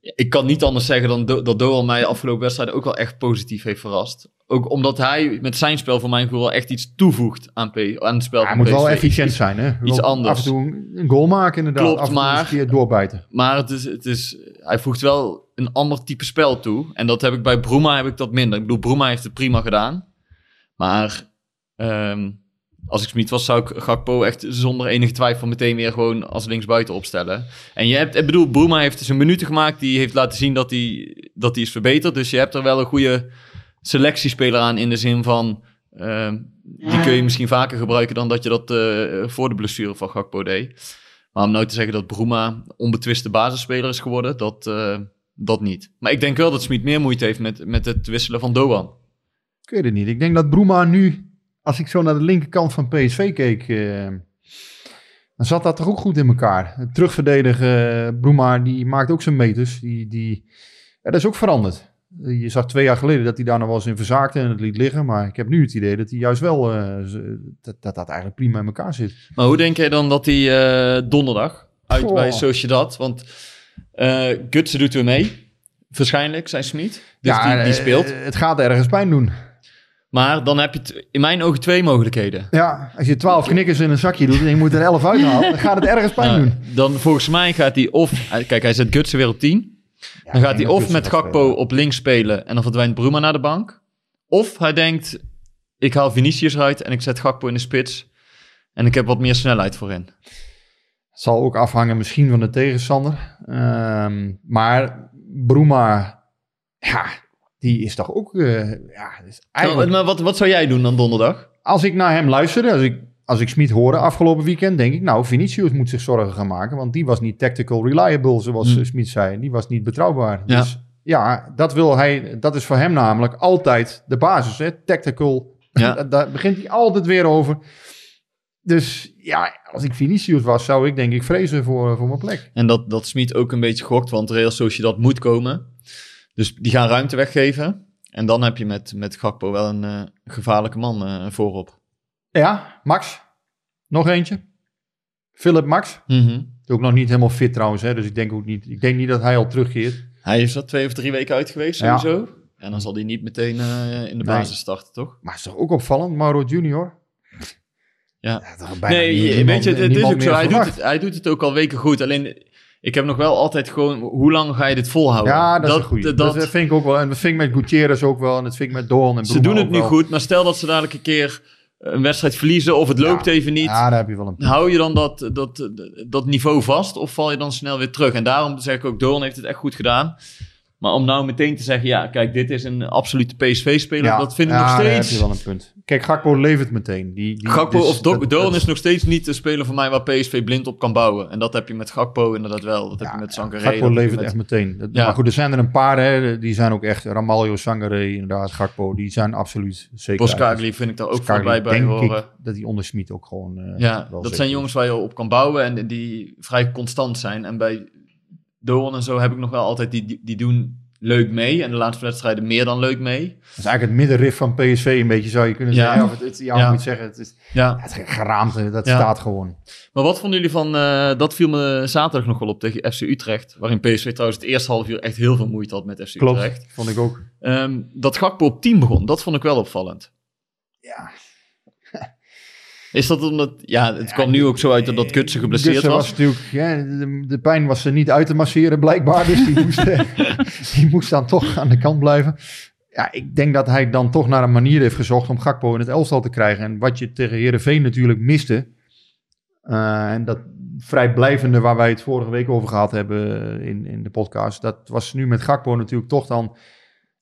Speaker 4: Ik kan niet anders zeggen dan Do- dat Doan mij de afgelopen wedstrijden ook wel echt positief heeft verrast. Ook omdat hij met zijn spel voor mijn gevoel wel echt iets toevoegt aan, P aan het spel
Speaker 2: Ja, hij moet wel efficiënt zijn, hè? Wel
Speaker 4: anders.
Speaker 2: Af en toe een goal maken, inderdaad.
Speaker 4: Klopt,
Speaker 2: af en toe
Speaker 4: maar-
Speaker 2: eens een keer doorbijten.
Speaker 4: Maar het is, het is, hij voegt wel een ander type spel toe. En dat heb ik bij Bruma heb ik dat minder. Ik bedoel, Bruma heeft het prima gedaan. Maar ehm, als ik Smit was, zou ik Gakpo echt zonder enige twijfel meteen weer gewoon als linksbuiten opstellen. En je hebt, ik bedoel, Bruma heeft zijn minuten gemaakt. Die heeft laten zien dat hij, dat hij is verbeterd. Dus je hebt er wel een goede selectiespeler aan in de zin van... ehm, die kun je misschien vaker gebruiken dan dat je dat eh, voor de blessure van Gakpo deed. Maar om nou te zeggen dat Bruma onbetwiste basisspeler is geworden, dat, eh, dat niet. Maar ik denk wel dat Smit meer moeite heeft met, met het wisselen van Doan.
Speaker 2: Ik weet het niet. Ik denk dat Bruma nu, als ik zo naar de linkerkant van PSV keek, eh, dan zat dat toch ook goed in elkaar. Het terugverdedigen, eh, Bruma, die maakt ook zijn meters. Die, die, ja, dat is ook veranderd. Je zag twee jaar geleden dat hij daar nog wel eens in verzaakte en het liet liggen. Maar ik heb nu het idee dat hij juist wel, eh, dat, dat dat eigenlijk prima in elkaar zit.
Speaker 4: Maar hoe denk jij dan dat hij eh, donderdag uit
Speaker 2: Goh.
Speaker 4: bij Sociedad, want eh Gutsen doet weer mee, waarschijnlijk, zijn Smit. Dus die, die
Speaker 2: eh,
Speaker 4: speelt.
Speaker 2: eh, het gaat ergens pijn doen.
Speaker 4: Maar dan heb je t- in mijn ogen twee mogelijkheden.
Speaker 2: Ja, als je twaalf knikkers in een zakje doet en je moet er elf uithalen, dan gaat het ergens pijn
Speaker 4: Nou,
Speaker 2: doen.
Speaker 4: dan volgens mij gaat hij of... Kijk, hij zet Gutsen weer op 10.
Speaker 2: Ja,
Speaker 4: Dan gaat hij of met Gakpo
Speaker 2: spelen.
Speaker 4: op links spelen en dan verdwijnt Bruma naar de bank. Of hij denkt, ik haal Vinicius eruit en ik zet Gakpo in de spits. En ik heb wat meer snelheid voorin.
Speaker 2: Het zal ook afhangen misschien van de tegenstander. Ehm, maar Bruma, ja, die is toch ook... eh, ja, eigenlijk,
Speaker 4: Maar wat, wat zou jij doen dan donderdag?
Speaker 2: als ik naar hem luisterde, als ik, als ik Smit hoorde afgelopen weekend, denk ik, nou, Vinicius moet zich zorgen gaan maken. Want die was niet tactical reliable, zoals
Speaker 4: Hmm.
Speaker 2: eh, Smit zei. Die was niet betrouwbaar.
Speaker 4: Ja.
Speaker 2: Dus ja, dat wil hij, dat is voor hem namelijk altijd de basis. Hè? Tactical,
Speaker 4: Ja.
Speaker 2: daar, daar begint hij altijd weer over. Dus ja, als ik Vinicius was, zou ik denk ik vrezen voor, voor mijn plek.
Speaker 4: En dat, dat Smit ook een beetje gokt, want Real Sociedad moet komen. Dus die gaan ruimte weggeven. En dan heb je met, met Gakpo wel een eh, gevaarlijke man eh, voorop.
Speaker 2: Ja, Max. Nog eentje. Philip Max.
Speaker 4: Mhm.
Speaker 2: Ook nog niet helemaal fit trouwens, hè? dus ik denk ook niet, ik denk niet dat hij al terugkeert.
Speaker 4: Hij is er twee of drie weken uit geweest,
Speaker 2: Ja.
Speaker 4: sowieso. En dan zal hij niet meteen eh, in de
Speaker 2: Nee.
Speaker 4: basis starten, toch?
Speaker 2: Maar is toch ook opvallend, Mauro Junior?
Speaker 4: Ja.
Speaker 2: bijna
Speaker 4: Nee, weet
Speaker 2: niemand-
Speaker 4: je, het, het is
Speaker 2: niemand
Speaker 4: ook zo. Hij doet, het, hij doet het ook al weken goed. Alleen, ik heb nog wel altijd gewoon... Hoe lang ga je dit volhouden?
Speaker 2: Ja, dat, is goeie.
Speaker 4: dat-
Speaker 2: Dat, vind ik ook wel. En dat vind ik met Gutierrez ook wel. En dat vind ik met Doan en
Speaker 4: ze
Speaker 2: Bruma
Speaker 4: doen het nu
Speaker 2: wel.
Speaker 4: goed, maar stel dat ze dadelijk een keer een wedstrijd verliezen... of het loopt even niet...
Speaker 2: Ja, daar heb je wel een punt.
Speaker 4: Hou je dan dat, dat, dat niveau vast of val je dan snel weer terug? En daarom zeg ik ook, Doorn heeft het echt goed gedaan. Maar om nou meteen te zeggen, ja, kijk, dit is een absolute PSV-speler,
Speaker 2: Ja,
Speaker 4: dat vind ik
Speaker 2: ja,
Speaker 4: nog steeds...
Speaker 2: heb je wel een punt. Kijk, Gakpo levert meteen. Die, die,
Speaker 4: Gakpo
Speaker 2: dus
Speaker 4: of Doan
Speaker 2: dat-
Speaker 4: is nog steeds niet de speler voor mij waar PSV blind op kan bouwen. En dat heb je met Gakpo inderdaad wel. Dat heb je met Sangaré.
Speaker 2: Gakpo levert
Speaker 4: met-
Speaker 2: echt meteen.
Speaker 4: Ja.
Speaker 2: Maar goed, er zijn er een paar, hè, die zijn ook echt, Ramaljo, Sangaré, inderdaad, Gakpo, die zijn absoluut zeker.
Speaker 4: Boskagli vind ik daar ook voorbij bij
Speaker 2: denk
Speaker 4: horen.
Speaker 2: ik dat die onder Smit ook gewoon eh,
Speaker 4: Ja, dat zijn
Speaker 2: is.
Speaker 4: jongens waar je op kan bouwen en die vrij constant zijn. En bij Doan en zo heb ik nog wel altijd, die, die, die doen leuk mee. En de laatste wedstrijden meer dan leuk mee.
Speaker 2: Dat is eigenlijk het middenrif van PSV een beetje, zou je kunnen
Speaker 4: Ja.
Speaker 2: zeggen. Of het, het, ja,
Speaker 4: Ja.
Speaker 2: moet zeggen, het is
Speaker 4: Ja.
Speaker 2: het geraamte, dat
Speaker 4: Ja.
Speaker 2: staat gewoon.
Speaker 4: Maar wat vonden jullie van, eh, dat viel me zaterdag nog wel op tegen FC Utrecht. Waarin PSV trouwens het eerste half uur echt heel veel moeite had met FC
Speaker 2: Klopt,
Speaker 4: Utrecht.
Speaker 2: vond ik ook.
Speaker 4: Ehm, dat Gakpo op 10 begon, dat vond ik wel opvallend.
Speaker 2: Ja.
Speaker 4: Is dat omdat, ja, het kwam nu ook zo uit dat dat Kutsen geblesseerd
Speaker 2: Gutsen
Speaker 4: was.
Speaker 2: natuurlijk, ja, de, de pijn was er niet uit te masseren blijkbaar, dus die moest, eh, die moest dan toch aan de kant blijven. Ja, ik denk dat hij dan toch naar een manier heeft gezocht om Gakpo in het elftal te krijgen. En wat je tegen Herenveen natuurlijk miste, eh, en dat vrijblijvende waar wij het vorige week over gehad hebben in, in de podcast, dat was nu met Gakpo natuurlijk toch dan,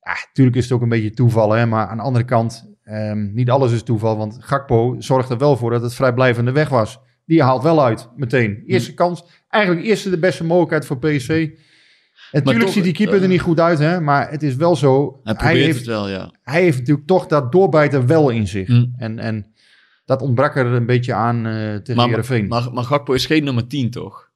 Speaker 2: ja, natuurlijk is het ook een beetje toeval, hè, maar aan de andere kant, ehm, niet alles is toeval, want Gakpo zorgt er wel voor dat het vrijblijvende weg was. Die haalt wel uit, meteen. Eerste kans, eigenlijk eerste de beste mogelijkheid voor PSV. En natuurlijk ziet die keeper
Speaker 4: eh,
Speaker 2: er niet goed uit, hè, maar het is wel zo.
Speaker 4: Hij
Speaker 2: heeft,
Speaker 4: het wel, ja.
Speaker 2: hij heeft natuurlijk toch dat doorbijten wel in zich.
Speaker 4: Mm.
Speaker 2: En, en dat ontbrak er een beetje aan eh tegen
Speaker 4: Maar,
Speaker 2: Heerenveen.
Speaker 4: maar, maar Gakpo is geen nummer 10, toch?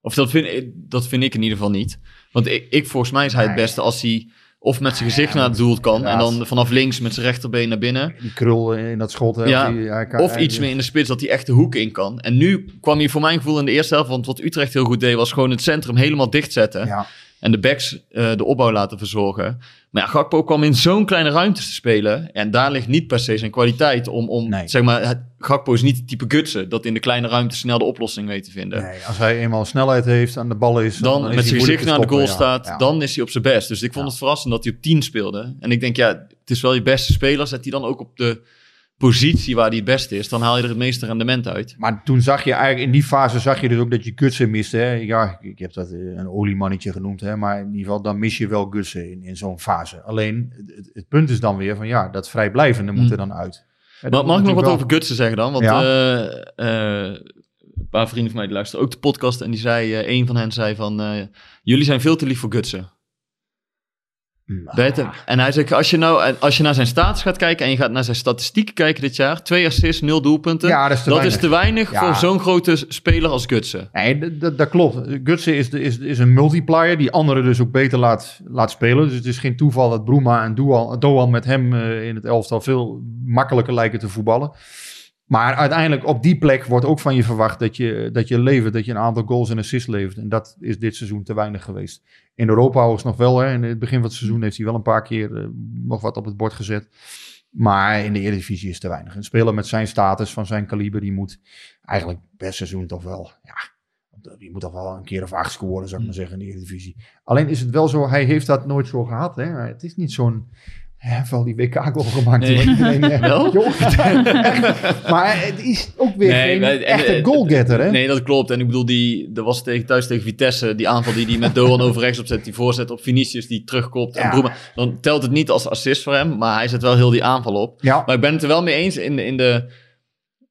Speaker 4: Of dat vind, ik- dat vind ik in ieder geval niet. Want ik, ik volgens mij is hij het beste als hij of met zijn gezicht naar het doel kan. En dan vanaf links met zijn rechterbeen naar binnen.
Speaker 2: Die krul in dat schot. Hè,
Speaker 4: Ja,
Speaker 2: die- kan-
Speaker 4: Of iets meer in de spits dat hij echt de hoek in kan. En nu kwam hij voor mijn gevoel in de eerste helft. Want wat Utrecht heel goed deed was gewoon het centrum helemaal dichtzetten.
Speaker 2: Ja,
Speaker 4: En de backs eh, de opbouw laten verzorgen. Maar ja, Gakpo kwam in zo'n kleine ruimtes te spelen. En daar ligt niet per se zijn kwaliteit om, om
Speaker 2: Nee.
Speaker 4: zeg maar, het- Gakpo is niet het type Gutsen dat in de kleine ruimte snel de oplossing weet te vinden.
Speaker 2: nee, als hij eenmaal snelheid heeft, aan de bal is...
Speaker 4: Dan,
Speaker 2: is
Speaker 4: met
Speaker 2: hij
Speaker 4: zijn gezicht naar de goal
Speaker 2: ja.
Speaker 4: staat,
Speaker 2: Ja.
Speaker 4: dan is hij op zijn best. Dus ik vond
Speaker 2: Ja.
Speaker 4: het verrassend dat hij op 10 speelde. En ik denk, ja, het is wel je beste speler. Zet hij dan ook op de positie waar hij het beste is. Dan haal je er het meeste rendement uit.
Speaker 2: Maar toen zag je eigenlijk, in die fase zag je dus ook dat je Gutsen miste. Hè? Ja, ik heb dat eh, een oliemannetje genoemd, hè? maar in ieder geval dan mis je wel Gutsen in, in zo'n fase. Alleen, het, het punt is dan weer van ja, dat vrijblijvende moet
Speaker 4: Hmm.
Speaker 2: er dan uit.
Speaker 4: Maar mag ik nog wat over Gutsen zeggen dan? Want
Speaker 2: Ja.
Speaker 4: eh, eh, een paar vrienden van mij die luisteren ook de podcast. En die zei, eh, een van hen zei van, jullie zijn veel te lief voor Gutsen. Ben je het- En hij zegt, als je, nou, als je naar zijn status gaat kijken en je gaat naar zijn statistieken kijken dit jaar. Twee assists, nul doelpunten.
Speaker 2: Ja, dat is te
Speaker 4: dat
Speaker 2: weinig.
Speaker 4: is te weinig
Speaker 2: Ja.
Speaker 4: voor zo'n grote speler als Gutsen.
Speaker 2: Nee, dat- dat, klopt. Gutsen is, de- is, is een multiplier die anderen dus ook beter laat, laat spelen. Dus het is geen toeval dat Bruma en Doan, Doan met hem eh, in het elftal veel makkelijker lijken te voetballen. Maar uiteindelijk op die plek wordt ook van je verwacht dat je, dat je levert, dat je een aantal goals en assists levert. En dat is dit seizoen te weinig geweest. In Europa is nog wel, hè, in het begin van het seizoen heeft hij wel een paar keer eh, nog wat op het bord gezet. Maar in de Eredivisie is te weinig. Een speler met zijn status, van zijn kaliber, die moet eigenlijk per seizoen toch wel, ja, die moet toch wel een keer of acht scoren, zou ik maar zeggen, in de Eredivisie. Alleen is het wel zo, hij heeft dat nooit zo gehad. Hè? Het is niet zo'n, hij heeft wel die WK-goal gemaakt.
Speaker 4: Nee.
Speaker 2: iedereen, eh,
Speaker 4: Wel?
Speaker 2: joh, echt. maar het is ook weer geen
Speaker 4: maar-
Speaker 2: echte
Speaker 4: eh,
Speaker 2: goalgetter, hè?
Speaker 4: Nee, dat klopt. En ik bedoel, die, er was tegen, thuis tegen Vitesse, die aanval die hij met Doan over rechts opzet, die voorzet op Vinicius, die terugkomt. En. Bruma, dan telt het niet als assist voor hem, maar hij zet wel heel die aanval op.
Speaker 2: Ja,
Speaker 4: Maar ik ben het er wel mee eens in in de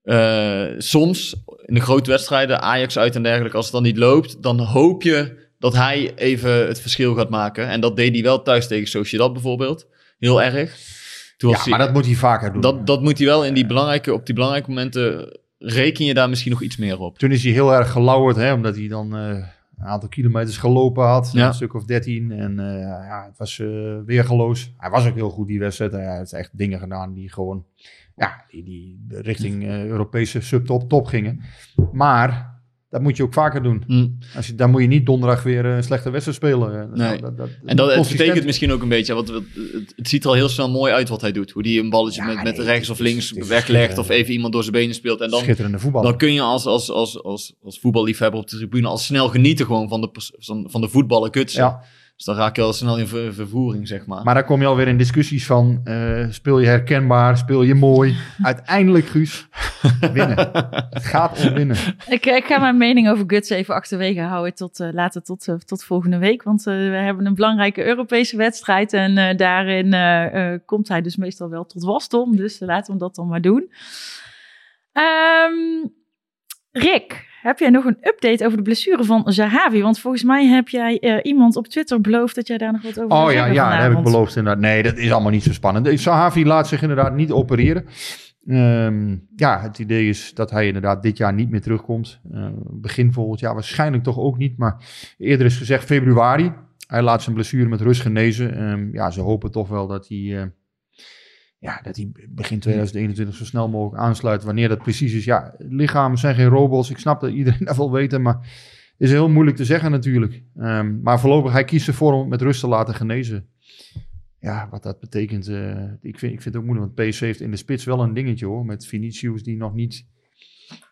Speaker 4: eh, soms in de grote wedstrijden, Ajax uit en dergelijke, als het dan niet loopt, dan hoop je dat hij even het verschil gaat maken. En dat deed hij wel thuis tegen Sociedad bijvoorbeeld. Heel erg. Toen
Speaker 2: ja maar dat moet hij vaker doen.
Speaker 4: dat, dat moet hij wel in die belangrijke, op die belangrijke momenten reken je daar misschien nog iets meer op.
Speaker 2: Toen is hij heel erg gelauwerd, hè, omdat hij dan eh, een aantal kilometers gelopen had.
Speaker 4: Ja.
Speaker 2: Een stuk of 13. En eh, ja, het was eh, weergeloos. Hij was ook heel goed die wedstrijd. Hij heeft echt dingen gedaan die gewoon ja, die, die richting Europese subtop top gingen. Maar dat moet je ook vaker doen.
Speaker 4: Hm.
Speaker 2: Als je, dan moet je niet donderdag weer een slechte wedstrijd spelen. Eh,
Speaker 4: Nee.
Speaker 2: dat- dat-
Speaker 4: En dat het betekent misschien ook een beetje, want het, het, ziet er al heel snel mooi uit wat hij doet. Hoe hij een balletje
Speaker 2: Ja,
Speaker 4: met, met
Speaker 2: nee,
Speaker 4: rechts of links weglegt of even iemand door zijn benen speelt. En dan,
Speaker 2: schitterende voetbal.
Speaker 4: dan kun je als, als, als, als, als voetballiefhebber op de tribune al snel genieten gewoon van de, van de voetballen kutsen.
Speaker 2: ja.
Speaker 4: Dus dan raak je al snel in ver- vervoering, zeg maar.
Speaker 2: Maar dan kom je alweer in discussies van, eh, speel je herkenbaar, speel je mooi. Uiteindelijk, Guus, winnen. Het gaat om winnen.
Speaker 1: Ik, ik ga mijn mening over Guts even achterwege houden tot eh, later tot, eh, tot volgende week. Want eh, we hebben een belangrijke Europese wedstrijd. En eh, daarin komt hij dus meestal wel tot wasdom. Dus laten we dat dan maar doen. Ehm, Rick, heb jij nog een update over de blessure van Zahavi? Want volgens mij heb jij eh, iemand op Twitter beloofd dat jij daar nog wat over zou
Speaker 2: Oh ja, ja dat heb ik beloofd inderdaad. Nee, dat is allemaal niet zo spannend. De Sahavi laat zich inderdaad niet opereren. Ehm, ja, het idee is dat hij inderdaad dit jaar niet meer terugkomt. Eh, begin volgend jaar waarschijnlijk toch ook niet. Maar eerder is gezegd februari. Hij laat zijn blessure met rust genezen. Ehm, ja, ze hopen toch wel dat hij, eh, ja, dat hij begin 2021 zo snel mogelijk aansluit. Wanneer dat precies is. Ja, lichamen zijn geen robots. Ik snap dat iedereen dat wel weet. Maar is heel moeilijk te zeggen natuurlijk. Ehm, maar voorlopig, hij kiest ervoor om met rust te laten genezen. Ja, wat dat betekent, eh, ik, vind, ik vind het ook moeilijk. Want PSV heeft in de spits wel een dingetje hoor. Met Vinicius die nog niet,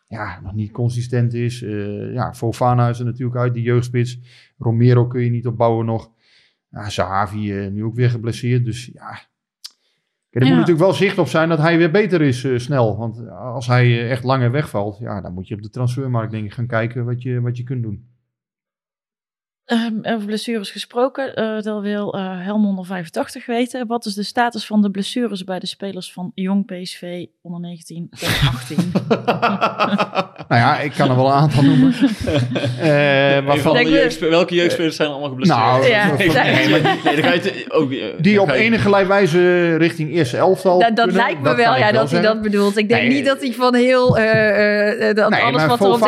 Speaker 2: ja, nog niet consistent is. Eh, ja, Fofana is er natuurlijk uit, die jeugdspits. Romero kun je niet opbouwen nog. Ja, Zahavi eh, nu ook weer geblesseerd. Dus ja, er
Speaker 1: Ja.
Speaker 2: moet natuurlijk wel zicht op zijn dat hij weer beter is eh, snel. Want als hij eh, echt langer wegvalt, ja, dan moet je op de transfermarkt denk ik gaan kijken wat je, wat je kunt doen.
Speaker 1: Ehm, over blessures gesproken, eh dat wil eh Helmond 85 weten. Wat is de status van de blessures bij de spelers van Jong PSV onder 19 en 18?
Speaker 2: Nou ja, ik kan er wel een aantal noemen. Eh, waarvan
Speaker 4: welke jeugdspelers zijn allemaal geblesseerd?
Speaker 2: Nou,
Speaker 1: Ja.
Speaker 2: van-
Speaker 4: nee,
Speaker 1: Ja.
Speaker 4: nee, maar- nee, dan ga je te- ook,
Speaker 2: die op
Speaker 4: je-
Speaker 2: enige wijze richting eerste elftal
Speaker 1: dat dat
Speaker 2: kunnen,
Speaker 1: lijkt me wel, ja, dat hij dat bedoelt. Ik denk
Speaker 2: Nee.
Speaker 1: niet dat hij van heel, eh, eh, eh, dat
Speaker 2: Nee,
Speaker 1: alles wat er op de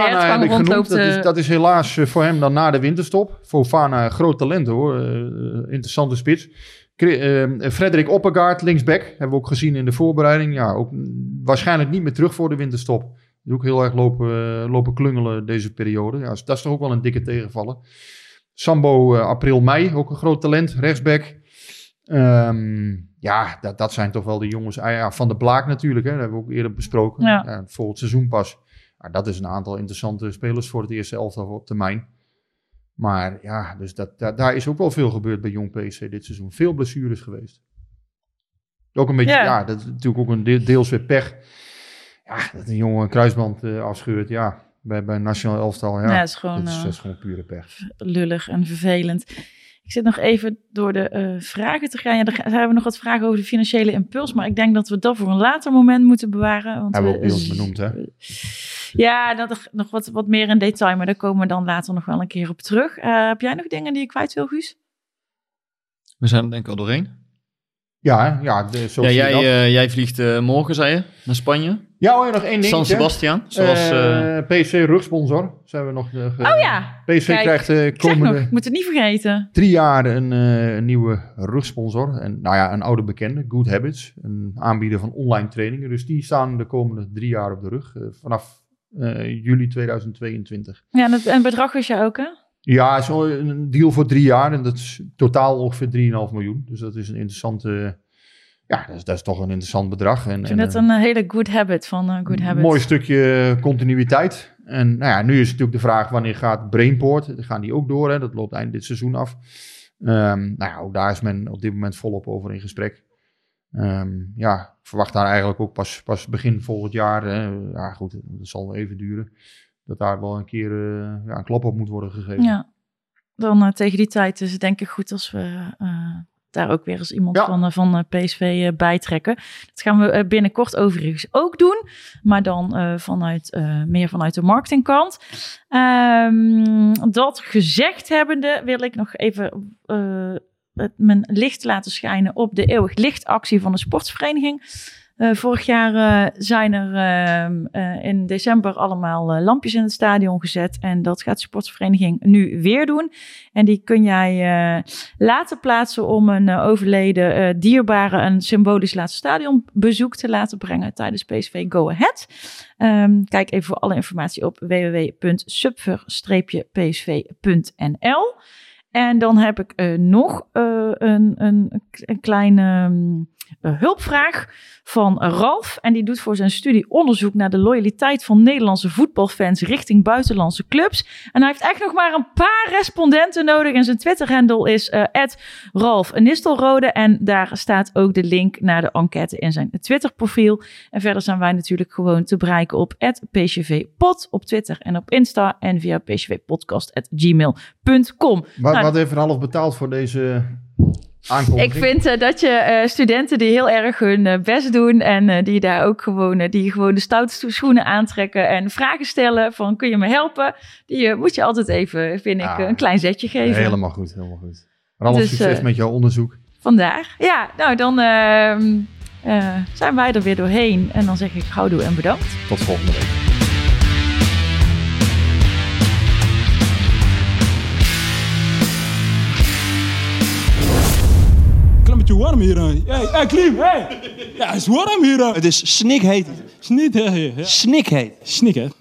Speaker 2: genoemd.
Speaker 1: rondloopt.
Speaker 2: Dat is, dat is helaas voor hem dan na de winterstop. Fofana, groot talent hoor. Eh, interessante spits. Kri- eh, Frederik Oppegaard, linksback. Hebben we ook gezien in de voorbereiding. Ja, ook mm, waarschijnlijk niet meer terug voor de winterstop. Die ook heel erg lopen, eh, lopen klungelen deze periode. Ja, dat is toch ook wel een dikke tegenvaller. Sambo, eh, april, mei. Ook een groot talent, rechtsback. Ehm, ja, dat, dat zijn toch wel de jongens. Ah, ja, van de Blaak natuurlijk, hè, dat hebben we ook eerder besproken.
Speaker 1: Ja.
Speaker 2: Ja, volgend seizoen pas. Dat is een aantal interessante spelers voor het eerste elftal op termijn. Maar ja, dus dat, dat- daar is ook wel veel gebeurd bij Jong PSV dit seizoen. Veel blessures geweest. Ook een beetje,
Speaker 1: Ja.
Speaker 2: ja, dat is natuurlijk ook een de- deels weer pech. Ja, dat een jongen een kruisband eh, afscheurt, ja, bij, bij een nationaal elftal. Ja,
Speaker 1: is gewoon,
Speaker 2: dat, is,
Speaker 1: eh,
Speaker 2: dat is gewoon pure pech.
Speaker 1: lullig en vervelend. Ik zit nog even door de eh, vragen te gaan. Ja, er ga- hebben we nog wat vragen over de financiële impuls. Maar ik denk dat we dat voor een later moment moeten bewaren. Want
Speaker 2: Hebben we ook bij
Speaker 1: z-
Speaker 2: ons benoemd, hè?
Speaker 1: Ja, dat er nog wat, wat meer in detail. Maar daar komen we dan later nog wel een keer op terug. Eh, heb jij nog dingen die je kwijt wil, Guus?
Speaker 4: We zijn er denk ik al doorheen.
Speaker 2: Ja, ja, de, zo
Speaker 4: Ja, jij, eh, jij vliegt eh, morgen, zei je, naar Spanje.
Speaker 2: Ja, hoor, nog één ding.
Speaker 4: San Sebastian, zoals... eh,
Speaker 2: PSV rugsponsor. Zijn we nog, eh,
Speaker 1: Oh ja,
Speaker 2: PSV
Speaker 1: Kijk,
Speaker 2: krijgt de
Speaker 1: nog,
Speaker 2: komende
Speaker 1: ik moet het niet vergeten.
Speaker 2: drie jaar een, eh, een nieuwe rugsponsor. En nou ja, een oude bekende, Good Habits. Een aanbieder van online trainingen. Dus die staan de komende drie jaar op de rug. eh, vanaf eh, juli 2022.
Speaker 1: Ja, en het, en het bedrag is je ook, hè?
Speaker 2: Ja, zo een deal voor drie jaar. En dat is totaal ongeveer 3,5 miljoen. Dus dat is een interessante... Ja, dat is, dat is toch een interessant bedrag. En,
Speaker 1: Ik vind
Speaker 2: en,
Speaker 1: het
Speaker 2: eh,
Speaker 1: een eh, hele good habit van eh, Good Habits.
Speaker 2: mooi stukje continuïteit. En nou ja, nu is natuurlijk de vraag wanneer gaat Brainport? Dan gaan die ook door, hè? dat loopt eind dit seizoen af. Ehm, nou ja, ook daar is men op dit moment volop over in gesprek. Ehm, ja, ik verwacht daar eigenlijk ook pas, pas begin volgend jaar. Hè? Ja, goed, dat zal wel even duren. Dat daar wel een keer ja, een klap op moet worden gegeven.
Speaker 1: Ja, dan tegen die tijd is het denk ik goed als we daar ook weer eens iemand
Speaker 2: Ja.
Speaker 1: van, eh, van eh, PSV eh, bijtrekken. Dat gaan we binnenkort overigens ook doen, maar dan vanuit, meer vanuit de marketingkant. Ehm, dat gezegd hebbende wil ik nog even het, mijn licht laten schijnen op de eeuwig lichtactie van de sportsvereniging. Eh, vorig jaar eh, zijn er ehm, eh, in december allemaal lampjes in het stadion gezet. En dat gaat de sportsvereniging nu weer doen. En die kun jij laten plaatsen om een overleden dierbare een symbolisch laatste stadionbezoek te laten brengen tijdens PSV Go Ahead. Ehm, kijk even voor alle informatie op www.subver-psv.nl. En dan heb ik nog een, een, een kleine... ehm, eh, hulpvraag van Ralf. En die doet voor zijn studie onderzoek naar de loyaliteit van Nederlandse voetbalfans richting buitenlandse clubs. En hij heeft echt nog maar een paar respondenten nodig. En zijn Twitter-handle is uh, Ralf Nistelrode. En daar staat ook de link naar de enquête in zijn Twitter-profiel. En verder zijn wij natuurlijk gewoon te bereiken op pcvpod op Twitter en op Insta. En via pcvpodcast.gmail.com.
Speaker 2: Wat,
Speaker 1: Nou,
Speaker 2: wat heeft Ralf betaald voor deze aankondiging?
Speaker 1: Ik vind eh, dat je eh, studenten die heel erg hun eh, best doen en die daar ook gewoon, die gewoon de stoute schoenen aantrekken en vragen stellen van kun je me helpen? Die moet je altijd even, vind ik,
Speaker 2: Ah,
Speaker 1: een klein zetje geven.
Speaker 2: Helemaal goed, helemaal goed. Ralf,
Speaker 1: Dus,
Speaker 2: succes met jouw onderzoek.
Speaker 1: Vandaag. Ja, nou dan ehm, eh, zijn wij er weer doorheen en dan zeg ik houdoe en bedankt.
Speaker 2: Tot volgende week.
Speaker 5: Beetje warm hier. Hey, hey Klim, hey. Ja, het is warm hier.
Speaker 6: Het is snikheet.
Speaker 5: Snik, hè? Ja.
Speaker 6: Snikheet.
Speaker 5: Snik, hè?